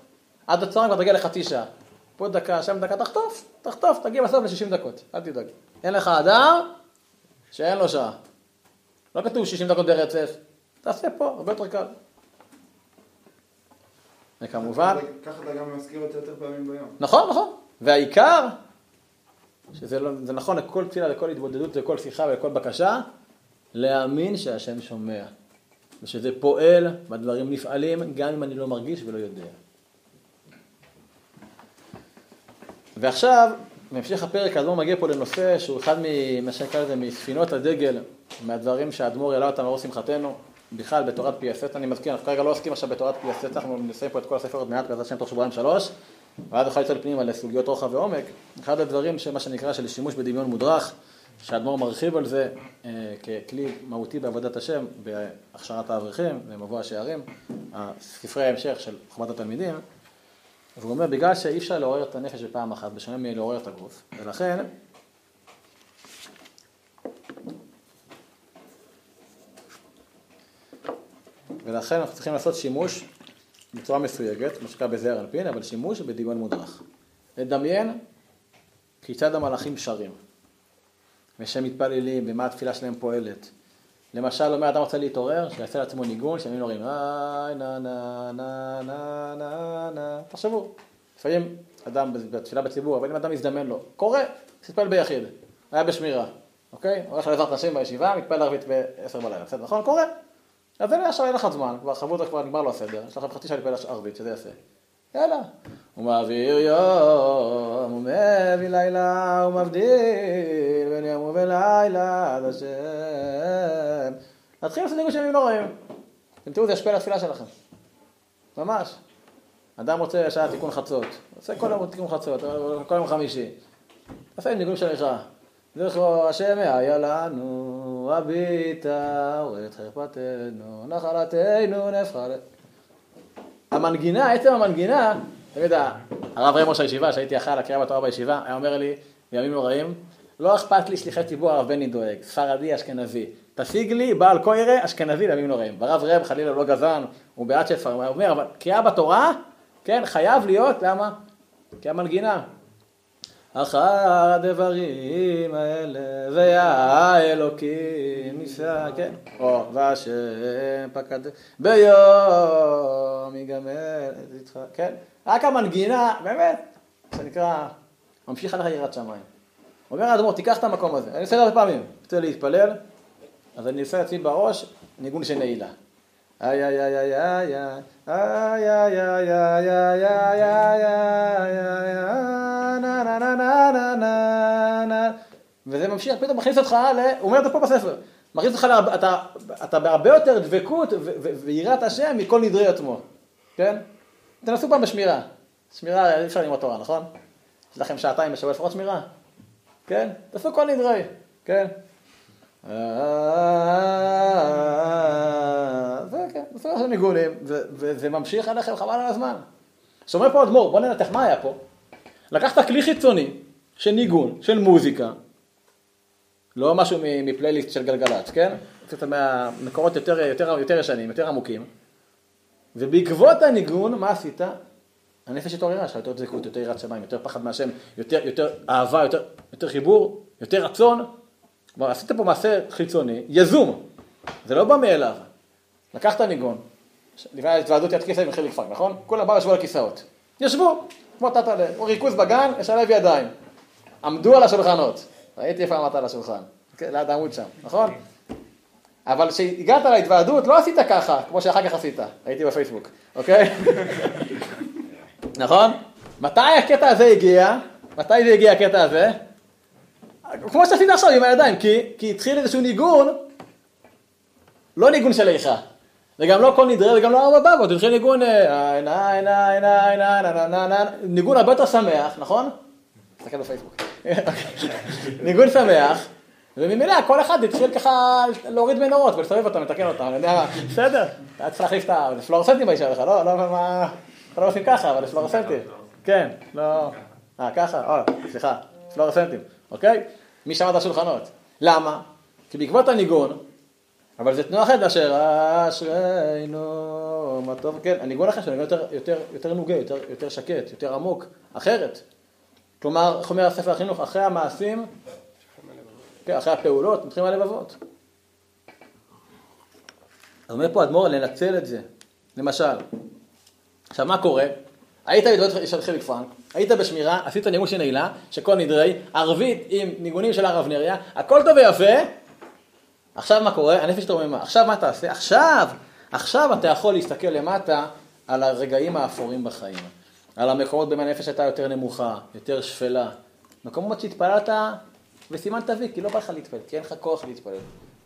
עד הצהריים כבר תגיע לחצי שעה. פה דקה, שם דקה, תחטוף, תחטוף, תגיע בסוף ל-60 דקות, אל תדאג. אין לך אדם שאין לו שעה. לא כתוב 60 דקות ברצף, תעשה פה, הרבה יותר קל. וכמובן, ככה אתה גם מזכיר אותי יותר פעמים ביום. נכון, נכון. והעיקר, שזה לא, זה נכון לכל תפילה, לכל התבודדות, לכל שיחה ולכל בקשה, להאמין שהשם שומע. ושזה פועל, והדברים נפעלים, גם אם אני לא מרגיש ולא יודע. ועכשיו, בהמשך הפרק, האדמו"ר מגיע פה לנושא שהוא אחד ממה שנקרא לזה מספינות הדגל, מהדברים שהאדמו"ר העלה אותם לאור שמחתנו, בכלל בתורת פי הסט, אני מזכיר, אנחנו כרגע לא עוסקים עכשיו בתורת פי הסט, אנחנו נסיים פה את כל הספר עוד מעט, בעזרת השם תוך שבועיים שלוש, ואז נוכל לצאת פנימה לסוגיות רוחב ועומק. אחד הדברים שמה שנקרא של שימוש בדמיון מודרך, שהאדמו"ר מרחיב על זה אה, ככלי מהותי בעבודת השם, בהכשרת האברכים, במבוא השערים, ספרי ההמשך של חומת התלמידים, והוא אומר, בגלל שאי אפשר לעורר את הנפש בפעם אחת, בשונה מלעורר את הגוף, ולכן ולכן אנחנו צריכים לעשות שימוש בצורה מסויגת, מה שנקרא בזעיר אבל שימוש בדמיון מודרך. לדמיין כיצד המלאכים שרים, ושהם מתפללים, ומה התפילה שלהם פועלת. למשל, אומר אדם רוצה להתעורר, שיעשה לעצמו ניגון, שימים אומרים, איי נה נה נה נה נה נה, תחשבו, לפעמים אדם בתפילה בציבור, אבל אם אדם מזדמן לו, קורא, תתפלל ביחיד, היה בשמירה, אוקיי? הולך לעזרת נשים בישיבה, מתפלל ערבית בעשר בלילה, בסדר, נכון? קורא. אז הנה עכשיו אין לך זמן, כבר חברותא כבר נגמר לו הסדר, יש לכם חצי שעה להתפלל ערבית, שזה יפה. יאללה. הוא מעביר יום, הוא מביא לילה, הוא מבדיל בין יום ובין לילה עד השם. נתחיל לעשות ניגוד ימים נוראים. אתם תראו, זה ישפיע על התפילה שלכם. ממש. אדם רוצה שעה תיקון חצות, עושה כל יום תיקון חצות, כל יום חמישי. עושה ניגוד של איכה. זכרו השם היה לנו, הביטה, ואת חרפתנו, נחלתנו נבחר. המנגינה, עצם המנגינה, יודע, הרב ראש הישיבה, שהייתי אחראי על הקריאה בתורה בישיבה, היה אומר לי, בימים נוראים, לא אכפת לי שליחי ציבור הרב בני דואג, ספרדי, אשכנזי. תשיג לי בעל קוירה אשכנזי בימים נוראים. והרב ראם חלילה לא גזען, הוא בעד שפר, הוא אומר, אבל קריאה בתורה, כן, חייב להיות, למה? כי המנגינה. אחר הדברים האלה, והאלוקים ניסה, כן, או, והשם פקד ביום יגמר, כן, רק המנגינה, באמת, זה נקרא, ממשיך עליך יראת שמיים. אומר האדמו"ר, תיקח את המקום הזה, אני עושה את זה פעמים, רוצה להתפלל, אז אני עושה לעצמי בראש ניגון של נעילה. איי איי איי איי איי איי איי איי איי איי איי איי נה נה נה נה נה נה נה וזה ממשיך, פתאום מכניס אותך, הוא אומר את זה פה בספר, מכניס אותך, אתה בהרבה יותר דבקות ויראת השם מכל נדרי עצמו, כן? תנסו פעם בשמירה, שמירה אי אפשר ללמוד תורה, נכון? יש לכם שעתיים בשבוע לפחות שמירה, כן? תעשו כל נדרי, כן? זה כן, בסדר של ניגונים, וזה ממשיך עליכם חבל על הזמן. אז אומר פה אדמו"ר, בוא ננתח מה היה פה. לקחת כלי חיצוני של ניגון, של מוזיקה, לא משהו מפלייליסט של גלגלצ, כן? קצת מהמקורות יותר, יותר, יותר ישנים, יותר עמוקים, ובעקבות הניגון, מה עשית? הנפש התעוררה שלך, יותר דבקות, יותר יראת שמיים, יותר פחד מהשם, יותר, יותר אהבה, יותר, יותר חיבור, יותר רצון. כלומר, עשית פה מעשה חיצוני, יזום, זה לא בא מאליו. לקחת ניגון, לפני ההתוועדות יד כיסא עם חיליק פאק, נכון? כולם באו ישבו על הכיסאות. ישבו, כמו תתלה, או ריכוז בגן, לשלב ידיים. עמדו על השולחנות. ראיתי איפה עמדת על השולחן, ליד העמוד שם, נכון? אבל כשהגעת להתוועדות לא עשית ככה, כמו שאחר כך עשית, הייתי בפייסבוק, אוקיי? נכון? מתי הקטע הזה הגיע? מתי זה הגיע הקטע הזה? כמו שעשית עכשיו עם הידיים, כי, כי התחיל איזשהו ניגון, לא ניגון של איכה, וגם לא כל נדרי וגם לא ארבע בבות, התחיל ניגון ניגון הרבה יותר שמח, נכון? תסתכל בפייסבוק. ניגון שמח, וממילא כל אחד התחיל ככה להוריד מנורות ולסובב אותם, לתקן אותם, אני יודע מה, בסדר, אתה צריך להחליף את הפלורסנטים באישה לך, לא, לא, מה, אתה לא עושים ככה, אבל פלורסנטים, כן, לא, אה, ככה, אה, סליחה, פלורסנטים, אוקיי? מי שמע את השולחנות, למה? כי בעקבות הניגון, אבל זה תנועה אחרת מאשר אשרינו, מה טוב, כן, הניגון אחר שלנו יותר, יותר, יותר נוגה, יותר, יותר שקט, יותר עמוק, אחרת. כלומר, איך אומר הספר החינוך, אחרי המעשים, כן, אחרי הפעולות, מתחילים הלבבות. אז אומר פה אדמו"ר לנצל את זה, למשל. עכשיו, מה קורה? היית בדעות של חיליק פרנק, היית בשמירה, עשית ניגון של נעילה, שכל נדרי, ערבית עם ניגונים של הרב נריה, הכל טוב ויפה, עכשיו מה קורה? הנפש תרוממה. עכשיו מה תעשה? עכשיו, עכשיו אתה יכול להסתכל למטה על הרגעים האפורים בחיים. על המקומות בהם הנפש הייתה יותר נמוכה, יותר שפלה. מקומות שהתפללת וסימנת וי, כי לא בא לך להתפלל, כי אין לך כוח להתפלל.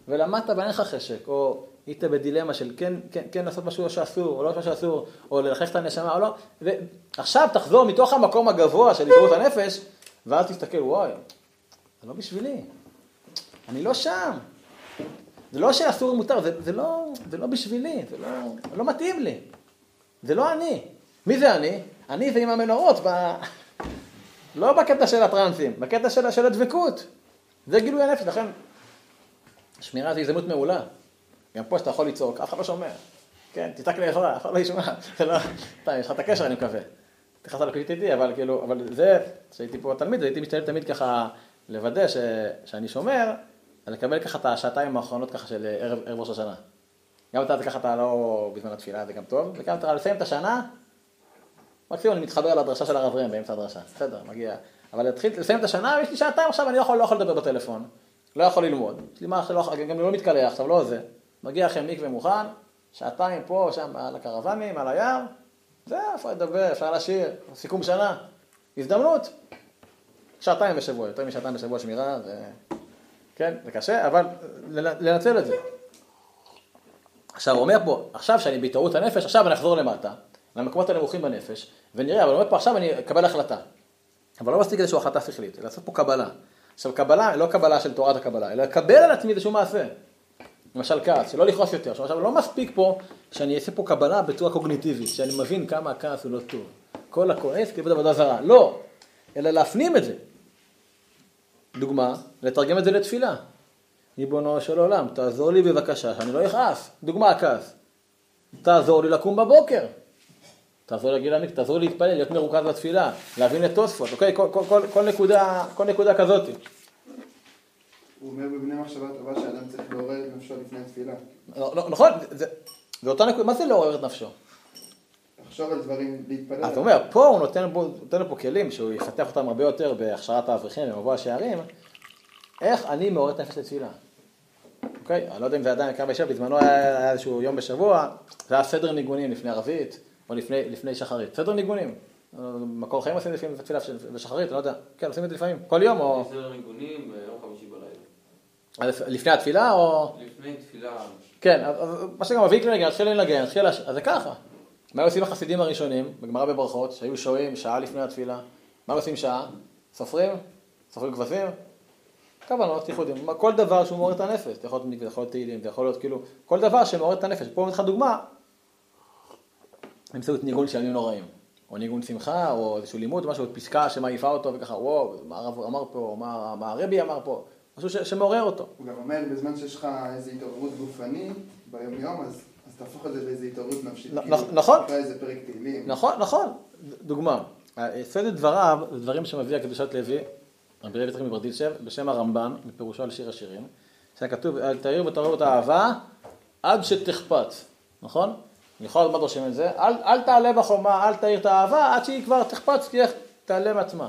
ולמדת ואין לך חשק, או היית בדילמה של כן, כן, כן לעשות משהו שאסור, או לא משהו שאסור, או ללחש את הנשמה, או לא. ועכשיו תחזור מתוך המקום הגבוה של התעוררות הנפש, ואז תסתכל, וואי, זה לא בשבילי. אני לא שם. זה לא שאסור ומותר, זה, זה, לא, זה לא בשבילי, זה לא, זה לא מתאים לי. זה לא אני. מי זה אני? אני זה עם המנורות, ב... לא בקטע של הטרנסים, בקטע של, של הדבקות. זה גילוי הנפש, לכן שמירה זה הזדמנות מעולה. גם פה שאתה יכול לצעוק, אף אחד לא שומע. כן, תצעק לעזרה, אף אחד לא ישמע. זה לא... אתה, יש לך את הקשר, אני מקווה. התייחסת לקליט איתי, אבל כאילו, אבל זה, כשהייתי פה תלמיד, הייתי משתדל תמיד ככה לוודא ש, שאני שומר, לקבל ככה את השעתיים האחרונות ככה של ערב, ערב ראש השנה. גם אתה ככה אתה לא בזמן התפילה, זה גם טוב, וגם אתה לסיים את השנה, מקסימום אני מתחבר לדרשה של הרב ראם באמצע הדרשה, בסדר, מגיע. אבל להתחיל לסיים את השנה, יש לי שעתיים עכשיו, אני לא יכול, לא יכול לדבר בטלפון, לא יכול ללמוד, יש לי מה עכשיו, גם לא מתקלח עכשיו, לא זה. מגיע אחרי מקווה מוכן, שעתיים פה, שם, על הקרוונים, על היער, זה, איפה לדבר, אפשר לשיר, סיכום שנה, הזדמנות. שעתיים בשבוע, יותר משעתיים בשבוע שמירה, זה... כן, זה קשה, אבל לנצל את זה. עכשיו הוא אומר פה, עכשיו שאני בהתעוררות הנפש, עכשיו אני אחזור למטה, למקומות הנמוכים בנפש, ונראה, אבל הוא אומר פה עכשיו אני אקבל החלטה. אבל לא מספיק איזושהי החלטה שכלית, אלא לעשות פה קבלה. עכשיו קבלה, לא קבלה של תורת הקבלה, אלא לקבל על עצמי איזשהו מעשה. למשל כעס, שלא לכעוס יותר. עכשיו לא מספיק פה שאני אעשה פה קבלה בצורה קוגניטיבית, שאני מבין כמה הכעס הוא לא טוב. כל הכועס כאילו עבודה זרה. לא, אלא להפנים את זה. דוגמה, לתרגם את זה לתפילה. ריבונו של עולם, תעזור לי בבקשה שאני לא אכעס. דוגמה הכעס. תעזור לי לקום בבוקר. תעזור לי להגיד להעמיק, תעזור לי להתפלל, להיות מרוכז בתפילה, להבין את תוספות, אוקיי? כל, כל, כל, כל, נקודה, כל נקודה כזאת. הוא אומר בבני מחשבה טובה שאדם צריך לעורר את נפשו לפני התפילה. לא, לא, נכון, זה, זה אותה נקודה, מה זה לעורר את נפשו? לחשוב על דברים, להתפלל. אתה אומר, פה הוא נותן, בו, נותן לו פה כלים שהוא יפתח אותם הרבה יותר בהכשרת האברכים במבוא השערים, איך אני מעורר את הנפש לתפילה. אוקיי? אני לא יודע אם זה עדיין קרה בישיבה, בזמנו היה, היה איזשהו יום בשבוע, זה היה סדר ניגונים לפני ערבית, או לפני, לפני שחרית. סדר ניגונים. מקור חיים עושים לפעמים תפילה בשחרית, אני לא יודע. כן, עושים את זה לפעמים. כל יום או... סדר ניגונים ביום חמישי בלילה. לפני התפילה או... לפני תפילה. כן, אז מה שגם אבי לנגן, התחיל לנגן, התחיל... לש... אז זה ככה. מה עושים החסידים הראשונים, בגמרא בברכות, שהיו שוהים שעה לפני התפילה? מה עושים שעה? סופרים? סופרים כבשים? כוונות, ייחודים, כל דבר שהוא מעורר את הנפש, זה יכול להיות מקווה, זה יכול להיות תהילים, זה יכול להיות כאילו, כל דבר שמעורר את הנפש. פה אני לך דוגמה, באמצעות ניגון של ימים נוראים, או ניגון שמחה, או איזשהו לימוד, משהו, פסקה שמעיפה אותו, וככה, וואו, מה הרב אמר פה, מה, מה הרבי אמר פה, משהו ש, שמעורר אותו. הוא גם אומר, בזמן שיש לך איזו התעוררות גופנית ביום יום, אז, אז תהפוך את זה לאיזו התעוררות נפשית. כאילו, נכון. תקרא איזה פרק תהילים. נכון, נכון. דוגמה, סדר דבריו, זה דברים שמביא הקדושת לוי, רבי לוי יצחק מברדיצ'ב, בשם הרמב"ן, מפירושו על שיר השירים, שכתוב, תאיר ותעורר את האהבה עד שתחפץ, נכון? אני יכול ללמוד רושם את זה, אל, אל תעלה בחומה, אל תאיר את האהבה, עד שהיא כבר תחפץ, תהיה, תעלה מעצמה.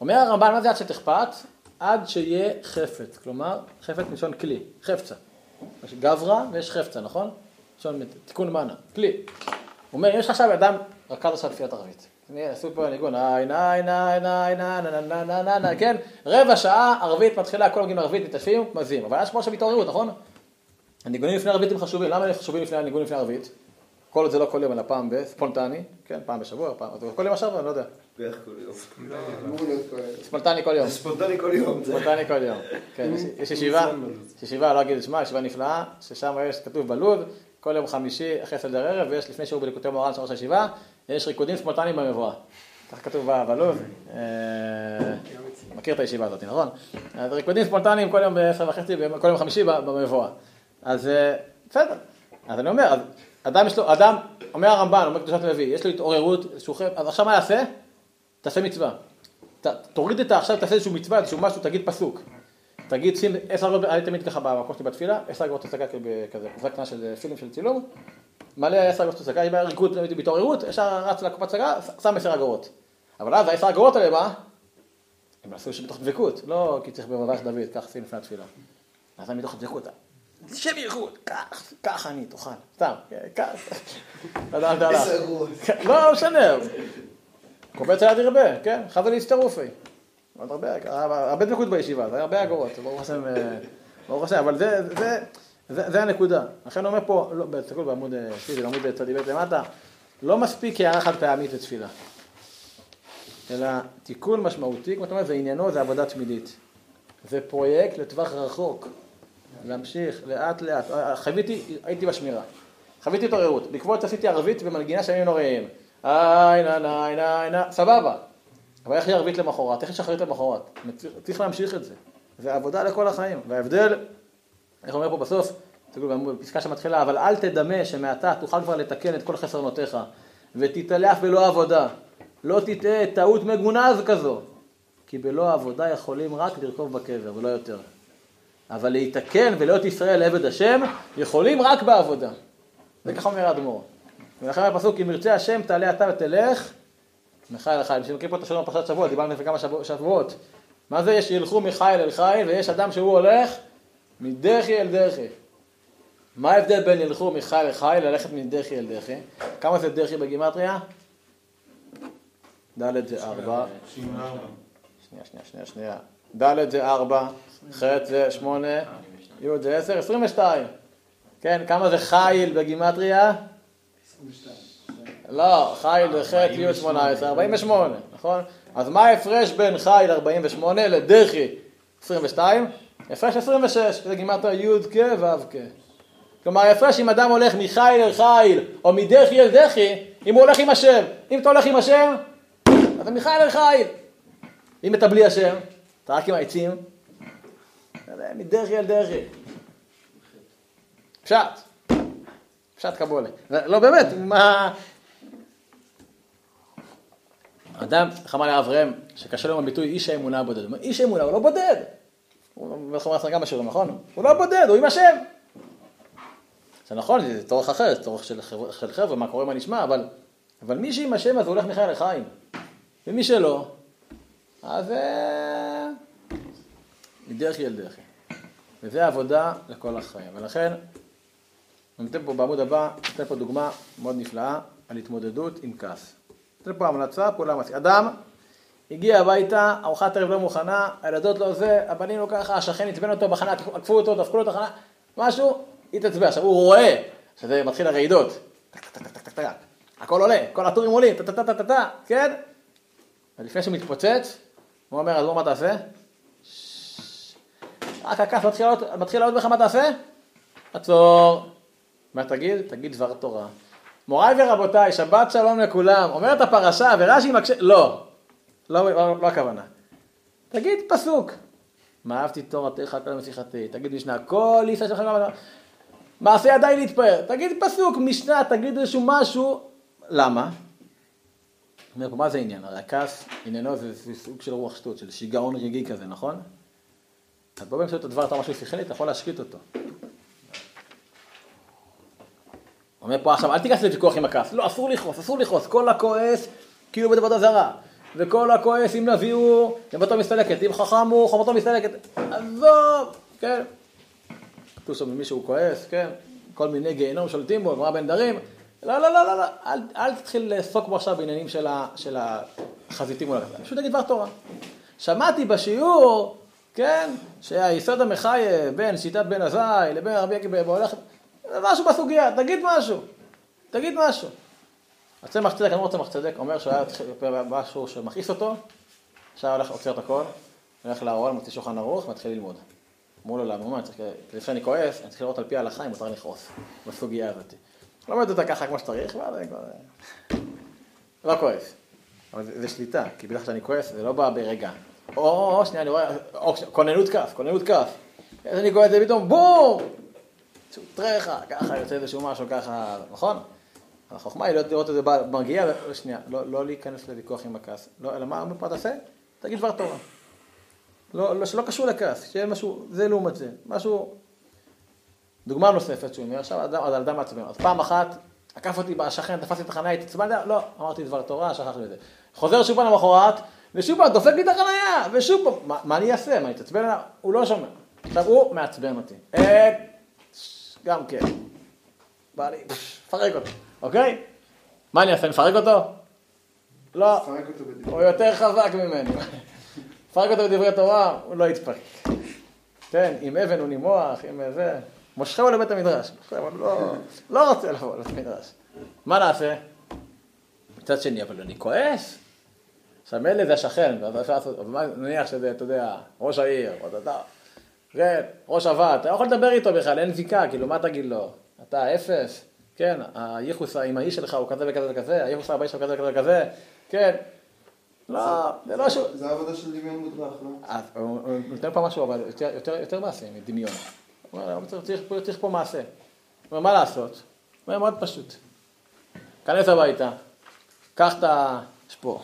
אומר הרמב"ן, מה זה עד שתחפץ? עד שיהיה חפץ, כלומר, חפץ מלשון כלי, חפצה. יש גברא ויש חפצה, נכון? מלשון תיקון מנה, כלי. הוא אומר, יש לך עכשיו אדם רקד עכשיו תפילת ערבית. עשו פה ניגון, איי ניי ניי ניי ניי ניי ניי ניי ניי ניי, כן? רבע שעה ערבית מתחילה, כל הגילים ערבית מתעשפים, מזים. אבל יש כמו עכשיו התעוררות, נכון? הניגונים לפני ערבית הם חשובים, למה הם חשובים לפני הניגונים לפני ערבית? כל עוד זה לא כל יום, אלא פעם ב... ספונטני, כן, פעם בשבוע, פעם... זה כל יום עכשיו, אני לא יודע. בערך כל יום. ספונטני כל יום. ספונטני כל יום. ספונטני כל יום. כן, יש ישיבה, יש ישיבה, לא אגיד את שמה, ישיבה נפלאה, ששם יש, כתוב בלוד, כל יום חמישי אחרי סדר ערב, ויש לפני שיעור בליקוטי מורן של ראש הישיבה, יש ריקודים ספונטניים במבואה. כך כתוב ב- בלוד. אה, מכיר את הישיבה הזאת, נכון? אז ריקודים ספונטניים כל יום בעשר וחצי, כל יום חמישי במבואה. אז אה, בסדר. אז אני אומר, אדם יש לו, אדם, אומר הרמב"ן, אומר קדושת לוי, יש לו התעוררות, אז עכשיו מה יעשה? תעשה מצווה. תוריד את ה... עכשיו תעשה איזשהו מצווה, איזשהו משהו, תגיד פסוק. תגיד, שים עשר אגרות, אני תמיד ככה במקום שלי בתפילה, עשר אגרות הצגה כזה, קופסה קטנה של פילים של צילום, מלא עשר אגרות הצגה, אם היה ריקוד בהתעוררות, ישר רץ לקופת הצגה, שם עשר אגרות. אבל אז העשר אגרות האלה, מה? הם עשו שבתוך דבקות, לא כי צריך בברך דוד, כך עושים לפני התפילה. אז אני מתוך דבקות. שב ייחוד, כך, כך אני, תאכל, סתם, כן, כך. לא אגורות. כן, לא משנה, קובץ ליד ירבה, כן, חזה להסתרופי. עוד הרבה, הרבה דבקות בישיבה, זה היה הרבה אגורות, ברוך השם, אה, ברוך השם, אבל זה, זה, זה, זה הנקודה. לכן אומר פה, לא, תסתכלו בעמוד, אה, בעמוד צדיק ב' למטה, לא מספיק הערה חד פעמית לתפילה, אלא תיקון משמעותי, כמו שאתה אומר, זה עניינו, זה עבודה תמידית. זה פרויקט לטווח רחוק, להמשיך לאט לאט. אה, חוויתי, הייתי בשמירה. חוויתי התעוררות, בעקבות עשיתי ערבית במנגינה של ימים נוראים. איי נה נה נה נה, סבבה. אבל איך היא ערבית למחרת? איך יש אחרית למחרת? צריך להמשיך את זה. זה עבודה לכל החיים. וההבדל, איך אומר פה בסוף, בפסקה שמתחילה, אבל אל תדמה שמעתה תוכל כבר לתקן את כל חסרונותיך, ותתעלף בלא עבודה. לא תטעה טעות מגונה זו כזו. כי בלא עבודה יכולים רק לרכוב בקבר, ולא יותר. אבל להיתקן ולהיות ישראל לעבד השם, יכולים רק בעבודה. זה ככה אומר האדמו"ר. ולכן הפסוק, אם ירצה השם תעלה אתה ותלך, מחיל אל חיל. מי שמכיר פה את השלום בפרשת שבוע, דיברנו לפני כמה שבוע- שבועות. מה זה יש ילכו מחיל אל חיל, ויש אדם שהוא הולך מדחי אל דחי. מה ההבדל בין ילכו מחיל אל חיל ללכת מדחי אל דחי? כמה זה דחי בגימטריה? ד' זה ארבע. שנייה, שנייה, שנייה, שנייה. ד' זה ארבע, ח' זה שמונה, י' זה עשר, עשרים ושתיים. כן, כמה זה חיל בגימטריה? לא, חיל זה ח' י' 18, 48, נכון? אז מה ההפרש בין חיל 48 לדחי 22? הפרש 26, זה גימטריה י' כ' ו' כ'. כלומר, ההפרש אם אדם הולך מחיל אל חיל, או מדחי אל דחי, אם הוא הולך עם השם. אם אתה הולך עם השם, אז זה מחיל אל חיל. אם אתה בלי השם, אתה רק עם העצים, מדחי אל דחי. פשט. פשט קבולה. לא באמת, מה... אדם, חמל אברהם, שקשה לו עם הביטוי איש האמונה הבודד. הוא אומר, איש האמונה הוא לא בודד. הוא אומר גם בשיעורים, נכון? הוא לא בודד, הוא עם השם. זה נכון, זה צורך אחר, זה צורך של חבר'ה, מה קורה, מה נשמע, אבל, אבל מי שעם השם אז הוא הולך מחיים לחיים. ומי שלא, אז אה, מדחי אל דחי. וזה עבודה לכל החיים. ולכן, אני נותן פה בעמוד הבא, נותן פה דוגמה מאוד נפלאה על התמודדות עם כעס. נותן פה המלצה, פעולה מעשית. אדם הגיע הביתה, ארוחת ערב לא מוכנה, הילדות לא זה, הבנים לא ככה, השכן עצבן אותו בחנה, עקפו אותו, דפקו לו את החנה, משהו, התעצבן. עכשיו הוא רואה שזה מתחיל הרעידות. הכל עולה, כל הטורים עולים, טה טה טה טה טה, כן? ולפני שהוא מתפוצץ, הוא אומר, אז מה תעשה? רק לעלות, מתחיל לעלות בך, מה תעשה? עצור. מה תגיד? תגיד דבר תורה. מוריי ורבותיי, שבת שלום לכולם. אומרת הפרשה, ורש"י מקשה... לא. לא, לא, לא הכוונה. תגיד פסוק. מה אהבתי תורתך כל משיחתי. תגיד משנה, כל ישראל שלך גם... מעשה ידיי להתפאר. תגיד פסוק, משנה, תגיד איזשהו משהו. למה? אומר פה, מה זה עניין? הרי הכעס, עניינו זה סוג של רוח שטות, של שיגעון רגעי כזה, נכון? אז בוא באמצעות הדבר אתה משהו שכלי, אתה יכול להשקיט אותו. אומר פה עכשיו, אל תיכנס לוויכוח עם הכעס. לא, אסור לכעוס, אסור לכעוס. כל הכועס, כאילו בדבר זרה. וכל הכועס, אם נביא הוא, נבואתו מסתלקת. אם חכם הוא, חוכמתו מסתלקת. עזוב, כן. כתוב שם מישהו כועס, כן. כל מיני גיהנום שולטים בו, גמרא בין דרים. לא, לא, לא, לא, לא. אל, אל תתחיל לעסוק בו עכשיו בעניינים של, ה, של החזיתים מול הכעס. פשוט תגיד דבר תורה. שמעתי בשיעור, כן, שהיסוד המחייב בין שיטת בן עזאי לבין רבי עקיבא משהו בסוגיה, תגיד משהו. תגיד משהו. הצמח צדק, אני לא צמח צדק, אומר שהיה משהו שמכעיס אותו, עכשיו הולך, עוצר את הכל, הולך לארון, מוציא שולחן ערוך, מתחיל ללמוד. אמרו לו, למה, לפני שאני כועס, אני צריך לראות על פי ההלכה אם מותר לכעוס, בסוגיה הזאת. לומד אותה ככה כמו שצריך, ואז כבר... לא כועס. אבל זה, זה שליטה, כי בדרך כלל כשאני כועס, זה לא בא ברגע. או, שנייה, אני רואה, או, כוננות כף, כוננות כף. אז אני כועס, ופתאום בום! טרחה, ככה יוצא איזשהו משהו ככה, נכון? החוכמה היא לראות את זה מרגיע, שנייה, לא, לא להיכנס לוויכוח עם הכעס. לא, אלא מה, מה תעשה? תגיד דבר תורה. לא, לא, שלא קשור לכעס, שיהיה משהו, זה לעומת זה. משהו, דוגמה נוספת שהוא אומר, עכשיו אדם, אדם מעצבן. אז פעם אחת, עקף אותי בשכן, תפסתי את החניה, התעצבנתי, לא, אמרתי דבר תורה, שכחתי את זה. חוזר שוב פעם למחרת, ושוב פעם דופק לי את החניה, ושוב פעם, מה, מה אני אעשה? מה, אני אתעצבן עליו? הוא לא שומע. עכשיו הוא מעצבן אותי. גם כן. בא לי, פרק אותו, אוקיי? מה אני אעשה, נפרק אותו? לא. הוא יותר חזק ממני. פרק אותו בדברי תורה, הוא לא יתפרק. כן, עם אבן הוא נימוח, עם זה. מושכהו לבית המדרש. לא, לא רוצה לבוא לבית המדרש. מה נעשה? מצד שני, אבל אני כועס. עכשיו מילא זה השכן, ואז אפשר לעשות, נניח שזה, אתה יודע, ראש העיר, או אתה, כן, ראש הוועד, אתה לא יכול לדבר איתו בכלל, אין זיקה, כאילו, מה תגיד לו? אתה אפס, כן, הייחוס האמאי שלך הוא כזה וכזה וכזה, הייחוס האבאי שלך כזה וכזה וכזה, כן, לא, זה לא שהוא... זה עבודה של דמיון מודרך, לא? הוא הוא נותן פה משהו, אבל יותר, מעשה מדמיון. הוא אומר, "אבל צריך, פה- מעשה. הוא אומר, מה לעשות? הוא אומר, מאוד פשוט. כנס הביתה, קח את ה... יש פה.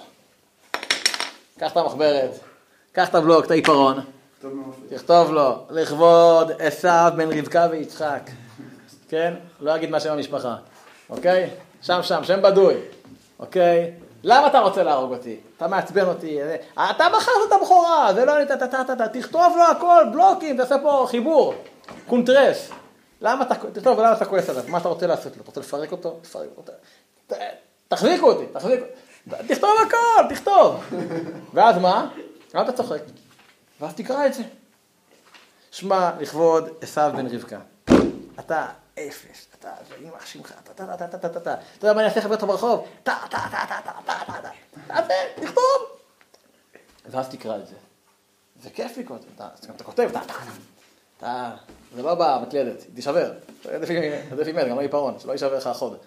קח את המחברת, קח את הבלוק, את העיפרון. תכתוב לו, לכבוד עשיו בן רבקה ויצחק. כן? לא אגיד מה שם המשפחה. אוקיי? שם, שם, שם בדוי. אוקיי? למה אתה רוצה להרוג אותי? אתה מעצבן אותי. זה- אתה מכרת את הבכורה, זה לא אני. תכתוב לו הכל, בלוקים, תעשה פה חיבור. קונטרס. למה אתה, תכתוב, למה אתה כועס עליו? מה אתה רוצה לעשות לו? אתה רוצה לפרק אותו? תפרק אותו. תחזיקו אותי, תחזיקו. תכתוב הכל, תכתוב. ואז מה? למה אתה צוחק? ואז תקרא את זה. שמע, לכבוד עשיו בן רבקה. אתה אפס, אתה, זה יימח שמך, אתה, אתה, אתה, אתה, אתה, אתה, אתה, אתה יודע מה אני אעשה אותך ברחוב? אתה, אתה, אתה, אתה, אתה, אתה, אתה, אתה, תעשה, תכתוב. ואז תקרא את זה. זה כיף אתה, אתה כותב, אתה, אתה, אתה, זה לא במקלדת, היא תישבר. עדיף עם יד, גם לא עיפרון, שלא יישבר לך החוד.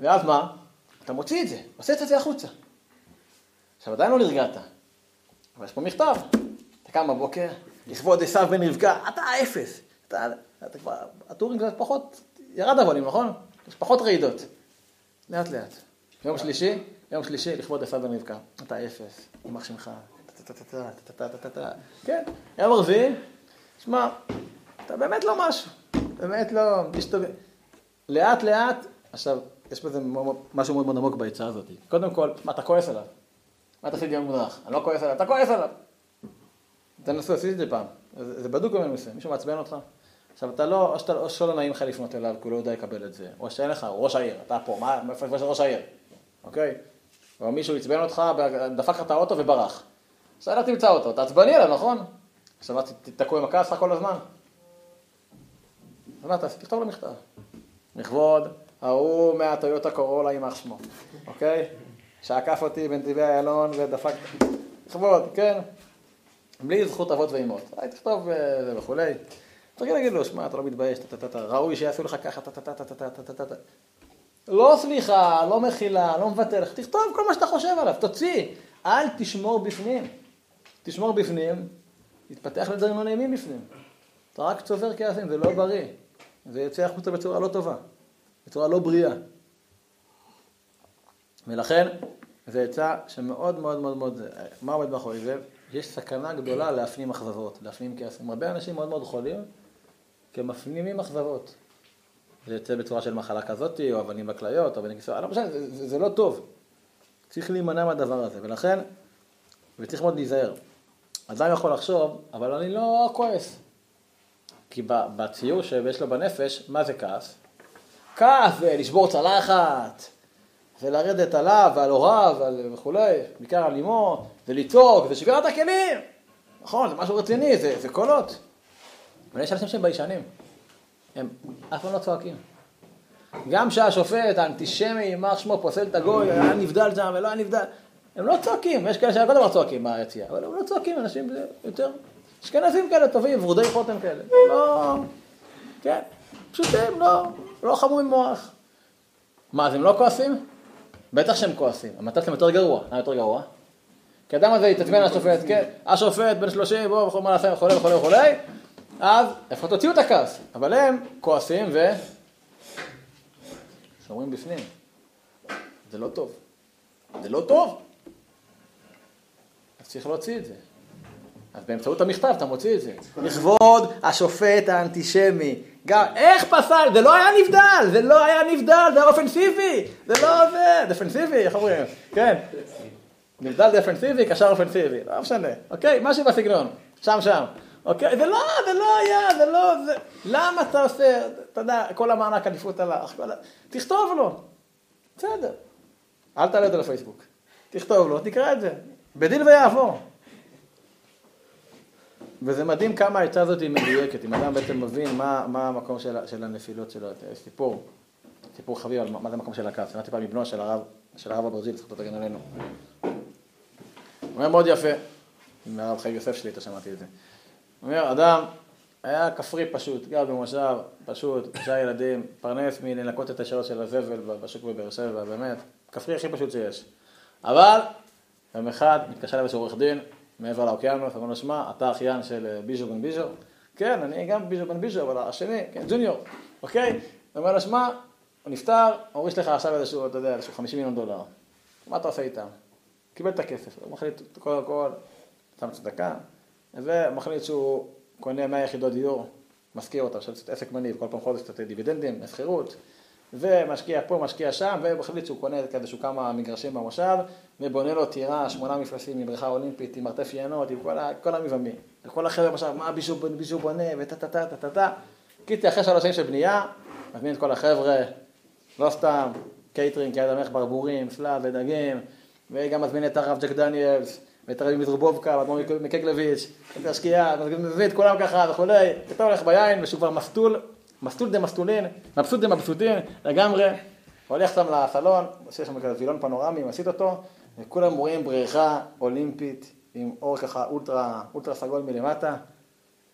ואז מה? אתה מוציא את זה, עושה את זה החוצה. עכשיו עדיין לא נרגעת, אבל יש פה מכתב. קם בבוקר, לכבוד עשיו בן רבקה, אתה אפס. אתה, אתה כבר, הטורים קצת פחות, ירד הבונים, נכון? יש פחות רעידות. לאט לאט. יום שלישי, יום שלישי, לכבוד עשיו בן רבקה. אתה אפס, יימח שמך. כן, יום רביעי, שמע, אתה באמת לא משהו. באמת לא. לאט לאט, עכשיו, יש בזה משהו מאוד מאוד עמוק בעצה הזאת. קודם כל, מה, אתה כועס עליו. מה אתה עושה דיון מודרך? אני לא כועס עליו, אתה כועס עליו. תנסו, עשיתי את זה פעם. זה בדוק במנוסה, מישהו מעצבן אותך. עכשיו אתה לא, או שאתה- או שלא נעים לך לפנות אליו, כי הוא לא יודע לקבל את זה, או שאין לך, ראש העיר, אתה פה, מה, מאיפה יש ראש העיר, אוקיי? או מישהו עצבן אותך, דפק לך את האוטו וברח. עכשיו לא תמצא אותו, אתה עצבני עליו, נכון? עכשיו ת- תתקעו עם הכעס שלך כל הזמן? אז מה תעשה? תכתוב לו מכתב. לכבוד ההוא מהטויוטה קורולה יימח שמו, אוקיי? שעקף אותי בנתיבי איילון ודפק... לכבוד, כן? בלי זכות אבות ואימות. היי, תכתוב אה, זה וכולי. תגיד, להגיד לו, שמע, אתה לא מתבייש, טה-טה-טה, ראוי שיעשו לך ככה, טה-טה-טה-טה-טה-טה-טה. לא סליחה, לא מחילה, לא מוותר, תכתוב כל מה שאתה חושב עליו, תוציא. אל תשמור בפנים. תשמור בפנים, יתפתח לדברים לא נעימים בפנים. אתה רק צובר כעסים, זה לא בריא. זה יוצא החוצה בצורה לא טובה, בצורה לא בריאה. ולכן, זו עצה שמאוד מאוד מאוד מאוד, מה עומד מאחורי זה? יש סכנה גדולה להפנים אכזבות, להפנים כעסים. הרבה אנשים מאוד מאוד חולים, כי הם מפנימים אכזבות. זה יוצא בצורה של מחלה כזאת, או אבנים בכליות, או אבנים כיסאות, לא משנה, זה, זה, זה לא טוב. צריך להימנע מהדבר הזה, ולכן, וצריך מאוד להיזהר. אדם יכול לחשוב, אבל אני לא כועס. כי בציור שיש לו בנפש, מה זה כעס? כעס זה לשבור צלחת, זה לרדת עליו ועל הוריו וכולי, בעיקר על אמו, זה לצעוק, זה שבירת הכלים. נכון, זה משהו רציני, זה, זה קולות. אבל יש אנשים שהם ביישנים, הם אף פעם לא צועקים. גם שהשופט האנטישמי, יימח שמו, פוסל את הגוי, היה נבדל שם ולא היה נבדל. הם לא צועקים, יש כאלה שכל דבר צועקים ביציאה, אבל הם לא צועקים, אנשים יותר אשכנזים כאלה טובים, ורודי חותם כאלה. לא, כן, פשוטים, לא, לא חמורים מוח. מה, אז הם לא כועסים? בטח שהם כועסים. המצב שלהם יותר גרוע. למה יותר גרוע? כי אדם הזה יתעצבן על השופט, כן, השופט בן 30, בוא, וכל מה נעשה, וכולי וכולי וכולי, אז איפה תוציאו את הכעס? אבל הם כועסים ו... שומרים בפנים. זה לא טוב. זה לא טוב. אז צריך להוציא את זה. אז באמצעות המכתב אתה מוציא את זה. לכבוד השופט האנטישמי. גם, איך פסל? זה לא היה נבדל, זה לא היה נבדל, זה היה אופנסיבי. זה לא זה, דפנסיבי, איך אומרים? כן. נבדל דפנסיבי, קשר אופנסיבי, לא משנה. אוקיי, משהו בסגנון. שם שם. אוקיי, זה לא, זה לא היה, זה לא, זה... למה אתה עושה, אתה יודע, כל המענק עדיפות הלך, כל. תכתוב לו. בסדר. אל תעלה את זה לפייסבוק. תכתוב לו, תקרא את זה. בדין ויעבור. וזה מדהים כמה העצה הזאת היא מדויקת, אם אדם בעצם מבין מה, מה המקום של, של הנפילות שלו. יש סיפור, סיפור חביב על מה זה המקום של הכעס. שמעתי פעם מבנו של הרב, של הרב הברזיל, זכותו תגן עלינו. הוא אומר מאוד יפה, מהרב חיים יוסף שלי, אתה שמעתי את זה. הוא אומר, אדם היה כפרי פשוט, גר במושב, פשוט, שלושה ילדים, פרנס מלנקות את השאלות של הזבל בשוק בבאר שבע, באמת, כפרי הכי פשוט שיש. אבל, יום אחד מתקשר אליו עורך דין, מעבר לאוקיינוס, אמר לו, שמע, אתה אחיין של אה, ביז'ו בן ביז'ו? כן, אני גם ביז'ו בן ביז'ו, אבל השני, כן, ג'וניור, אוקיי? הוא אומר לו, שמע, הוא נפטר, הוריש לך עכשיו איזשהו, אתה יודע, איזשהו 50 מיליון דולר. מה אתה עושה איתם? קיבל את הכסף, הוא מחליט, קודם כל, שם צדקה, ומחליט שהוא קונה 100 יחידות דיור, משכיר אותה, עכשיו עסק מניב, כל פעם חודש קצת דיבידנדים, שכירות, ומשקיע פה, משקיע שם, ומחליט שהוא קונה איזשהו כמה מגרשים במושב, ובונה לו טירה, שמונה מפלסים עם בריכה אולימפית, עם מרתף יינות, עם כל, כל המבעמי. וכל החבר'ה עכשיו, מה בישהו, בישהו בונה, וטה טה טה טה טה טה. קיצר, אחרי שלוש שנים של בנייה, מזמין את כל החבר'ה, לא סתם, קייטרינג, יד המלך ברבורים, סלאב ודגים, וגם מזמין את הרב ג'ק דניאלס, ואת הרבי מזרובובקה, ואדמו"ר מקגלביץ', את השקיעה, מביא את כולם ככה וכולי, אתה הולך ביין, ושהוא כבר מסטול, מסטול דה מסטולין, מבסוט דה מבסוטין, לגמרי, הולך שם לסלון, עושה שם כזה וילון פנורמי, מסיט אותו, וכולם רואים בריכה אולימפית עם אור ככה אולטרה, אולטרה סגול מלמטה,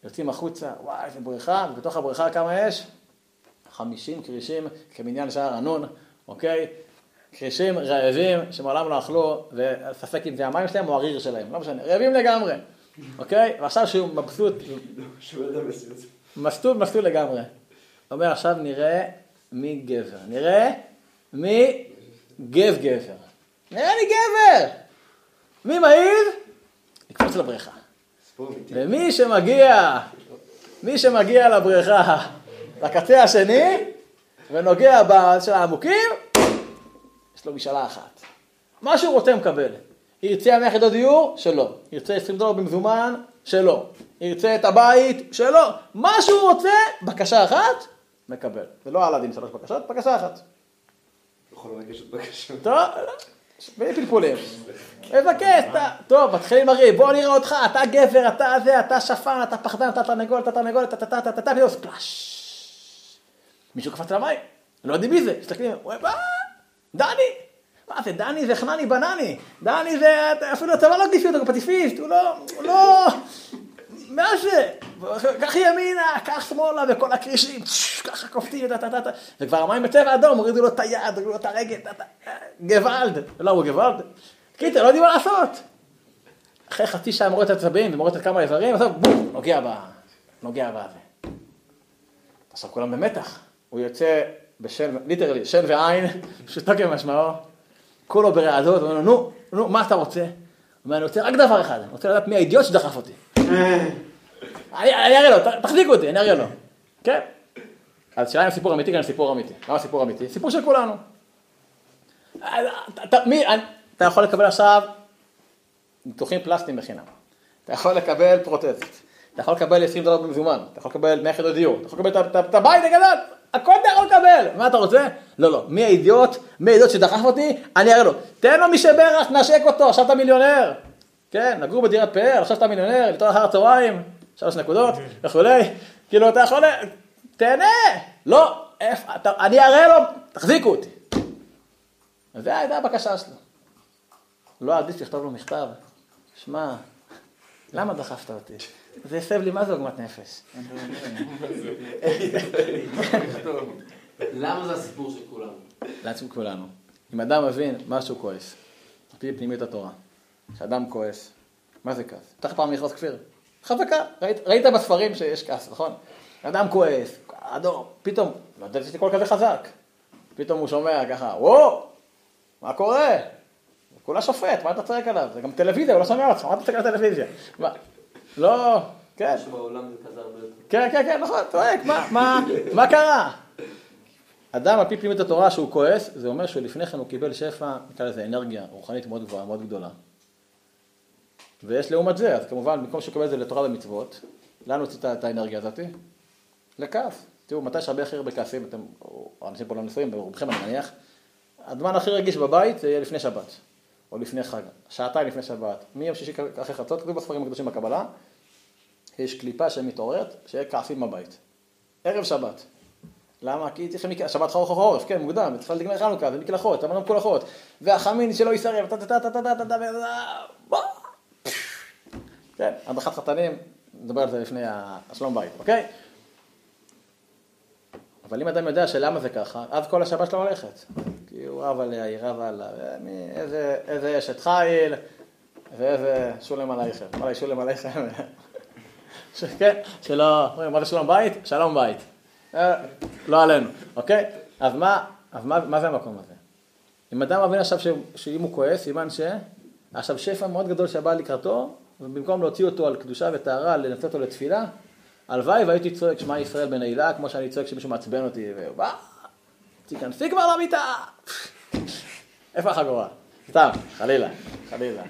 יוצאים החוצה, וואי, איזה בריכה, ובתוך הבריכה כמה יש? 50 כרישים כמניין שער הנון, אוקיי? כרישים רעבים שמעולם לא אכלו, וספק אם זה המים שלהם או הריר שלהם, לא משנה, רעבים לגמרי, אוקיי? ועכשיו שהוא מבסוט, מסטול מסטול לגמרי. אומר עכשיו נראה מי גבר, נראה מי גב גבר. נראה לי גבר! מי מעיד? לקפוץ לבריכה. ומי שמגיע, מי שמגיע לבריכה, לקצה השני, ונוגע של העמוקים, יש לו משאלה אחת. מה שהוא רוצה מקבל. ירצה 100 יחידות דיור? שלא. ירצה 20 דולר במזומן? שלא. ירצה את הבית? שלא. מה שהוא רוצה, בקשה אחת, מקבל. זה לא אלאדין שלוש בקשות, בקשה אחת. יכול עוד בקשות. טוב, בלי פלפולים. מבקש, טוב, מתחילים לריב, בוא נראה אותך, אתה גבר, אתה זה, אתה שפן, אתה פחדן, אתה תרנגול, אתה תרנגול, אתה אתה אתה אתה פתאום ספלאש. מישהו קפץ למים, לא יודעים מי זה, מסתכלים, מה? דני. מה זה, דני זה חנני בנני. דני זה, אפילו הצבא לא גיסי אותו, פטיפיסט, הוא לא, הוא לא, מה זה? קח ימינה, קח שמאלה, וכל הכרישים, ככה קופטים, וכבר המים בצבע אדום, הורידו לו את היד, הורידו לו את הרגל, גוואלד, לא, הוא גוואלד. קיצר, לא יודעים מה לעשות. אחרי חצי שעה העצבים ומוריד את כמה איברים, אז בום, נוגע ב... נוגע בזה. עכשיו כולם במתח. הוא יוצא בשן, literally, שן ועין, פשוטו כמשמעו, כולו ברעדות, אומר לו, נו, נו, מה אתה רוצה? הוא אומר, אני רוצה רק דבר אחד, אני רוצה לדעת מי האידיוט שדחף אותי. אני אראה לו, תחזיקו אותי, אני אראה לו. כן? אז שאלה אם סיפור אמיתי, גם סיפור אמיתי. למה סיפור אמיתי? סיפור של כולנו. אתה יכול לקבל עכשיו ניתוחים פלסטיים בחינם. אתה יכול לקבל פרוטזית. אתה יכול לקבל 20 דולר במזומן. אתה יכול לקבל 100 יחידות דיור. אתה יכול לקבל את הבית הגדול. הכל אתה יכול לקבל. מה אתה רוצה? לא, לא. מי האידיוט? מי האידיוט שדחף אותי? אני אראה לו. תן לו מי שברך, נשק אותו, עכשיו אתה מיליונר. כן, נגור בדירת פאר, עכשיו אתה מיליונר, לתור אחר הצהריים, שלוש נקודות וכולי. כאילו, אתה יכול... תהנה. לא, איפה, אתה, אני אראה לו, תחזיקו אותי. זו הייתה הבקשה שלו. לא עדיף לכתוב לו מכתב, שמע, למה דחפת אותי? זה הסב לי מה זה עוגמת נפש. למה זה הסיפור של כולנו? לעצמי כולנו. אם אדם מבין משהו כועס, על פי פנימיות התורה, כשאדם כועס, מה זה כעס? פתח פעם לכעוס כפיר. חזקה, ראית, ראית בספרים שיש כעס, נכון? אדם כועס, אדום, פתאום, לא ידעתי שיש לי קול כזה חזק. פתאום הוא שומע ככה, וואו, מה קורה? כולה שופט, מה אתה צועק עליו? זה גם טלוויזיה, הוא לא שומע אותך, מה אתה צועק על הטלוויזיה? מה? לא, כן. כן, כן, כן, נכון, צועק, מה, מה, מה קרה? אדם על פי פנימיות התורה שהוא כועס, זה אומר שלפני כן הוא קיבל שפע, נקרא לזה אנרגיה רוחנית מאוד גבוהה, מאוד גדולה. ויש לעומת זה, אז כמובן, במקום שהוא יקבל את זה לתורה ומצוות, לאן הוציא את האנרגיה הזאתי? לכעס. תראו, מתי יש הרבה הכי הרבה כעסים, אתם, או אנשים פה לא נשואים, ברובכם אני מניח, הזמן הכי רגיש בבית זה יהיה לפני שבת, או לפני חג, שעתיים לפני שבת. מיום שישי אחרי חצות, כתוב בספרים הקדושים בקבלה, יש קליפה שמתעוררת, שיהיה כעסים בבית. ערב שבת. למה? כי צריכים, שבת חורף חורף, כן, מוקדם, צריכה להדליק חנוכה, זה מקלחות, אמרנו מקולחות, והחמין שלא טה טה טה טה טה טה טה טה טה כן, הדרכת חתנים, נדבר על זה לפני השלום בית, אוקיי? אבל אם אדם יודע שלמה זה ככה, אז כל השבת שלו הולכת. כי הוא רב עליה, היא רבה עליו, איזה, אשת חיל, ואיזה שולם עלייכם. וואלה, שולם עלייכם. כן, שלא, מה זה שלום בית? שלום בית. אה, לא עלינו, אוקיי? אז מה, אז מה, מה זה המקום הזה? אם אדם מבין עכשיו שאם הוא כועס, סימן ש... עכשיו שפע מאוד גדול שבא לקראתו, ובמקום להוציא אותו על קדושה וטהרה, לנצל אותו לתפילה, הלוואי והייתי צועק שמע ישראל בנעילה, כמו שאני צועק שמישהו מעצבן אותי, וואו, תיכנסי כבר למיטה. איפה החגורה? סתם, חלילה, חלילה.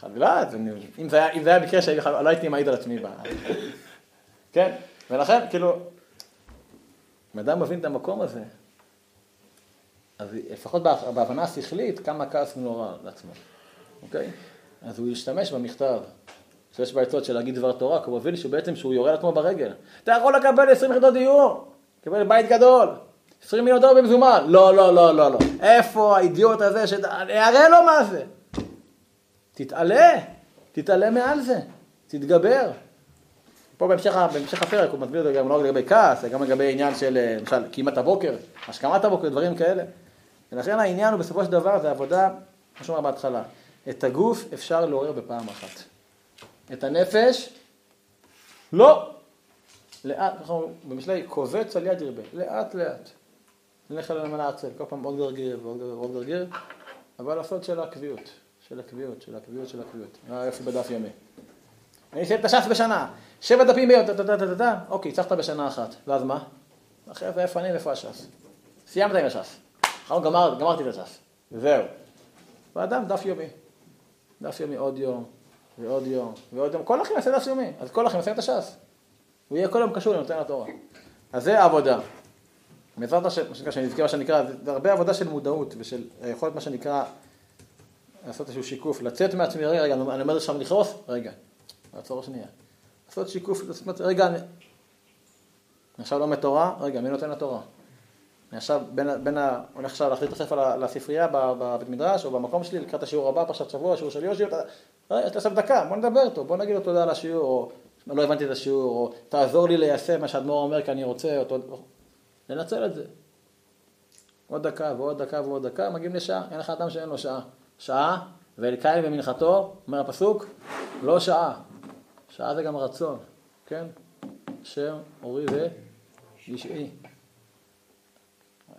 חלילה, אם זה היה, מקרה שלא הייתי מעיד על עצמי. כן, ולכן, כאילו, אם אדם מבין את המקום הזה, אז לפחות בה- בהבנה השכלית, כמה כעס נורא לעצמו, אוקיי? אז הוא ישתמש במכתב שיש בעצות של להגיד דבר תורה, כי הוא מבין שבעצם שהוא יורה לעצמו ברגל. אתה יכול לקבל 20 יחידות דיור, לקבל בית גדול, 20 מיליון דולר במזומן. לא, לא, לא, לא, לא. איפה האידיוט הזה, ש... אראה לו מה זה. תתעלה, תתעלה מעל זה, תתגבר. פה בהמשך, בהמשך הפרק הוא מסביר את זה גם לא רק לגבי כעס, גם לגבי עניין של אה, למשל קימת הבוקר, השכמת הבוקר, דברים כאלה. ולכן העניין הוא בסופו של דבר זה עבודה, כמו שאמר בהתחלה, את הגוף אפשר לעורר בפעם אחת. את הנפש, לא. לאט, אנחנו במשלי, קובץ על יד ירבה, לאט לאט. נלך על המנה עצל, כל פעם עוד גרגיר ועוד גרגיר ועוד גרגיר, אבל לעשות של הקביעות, של הקביעות, של הקביעות, של הקביעות. היה יופי בדף ימי. אני אסיים את הש"ס בשנה, שבע דפים ביום, טה טה אוקיי, הצלחת בשנה אחת, ואז מה? אחרי זה איפה אני ואיפה הש"ס? סיימת עם הש"ס. כך גמר, גמרתי את הש"ס, וזהו. ואדם דף יומי. דף יומי עוד יום, ועוד יום, ועוד יום, כל אחים יעשה דף יומי, אז כל אחים יעשה את הש"ס. הוא יהיה כל יום קשור לנותן התורה. אז זה העבודה. בעזרת השם, מה שנקרא, שאני אזכיר מה שנקרא, זה הרבה עבודה של מודעות ושל היכולת, מה שנקרא, לעשות איזשהו שיקוף, לצאת מעצמי, רגע, רגע, אני אומר שם לכעוס, רגע, לעצור שנייה. לעשות שיקוף, רגע, אני עכשיו לומד תורה, רגע, מי נותן לתורה? אני עכשיו בין, בין ה... הולך עכשיו להחליט את הספר לספרייה בבית מדרש או במקום שלי לקראת השיעור הבא, פרשת שבוע, שיעור של יושי, אתה... רגע, יש לי עכשיו דקה, בוא נדבר איתו, בוא נגיד לו תודה על השיעור, או לא הבנתי את השיעור, או תעזור לי ליישם מה שהאדמו"ר אומר כי אני רוצה, או... לנצל את זה. עוד דקה ועוד דקה ועוד דקה, מגיעים לשעה, אין לך אדם שאין לו שעה. שעה, ואלקאי במנחתו, אומר הפסוק, לא שעה. שעה זה גם רצון, כן? אשר אורי וישעי.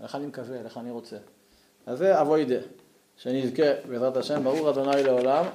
איך אני מקווה, איך אני רוצה. אז זה אבוידה, שנזכה בעזרת השם, ברור אדוני לעולם.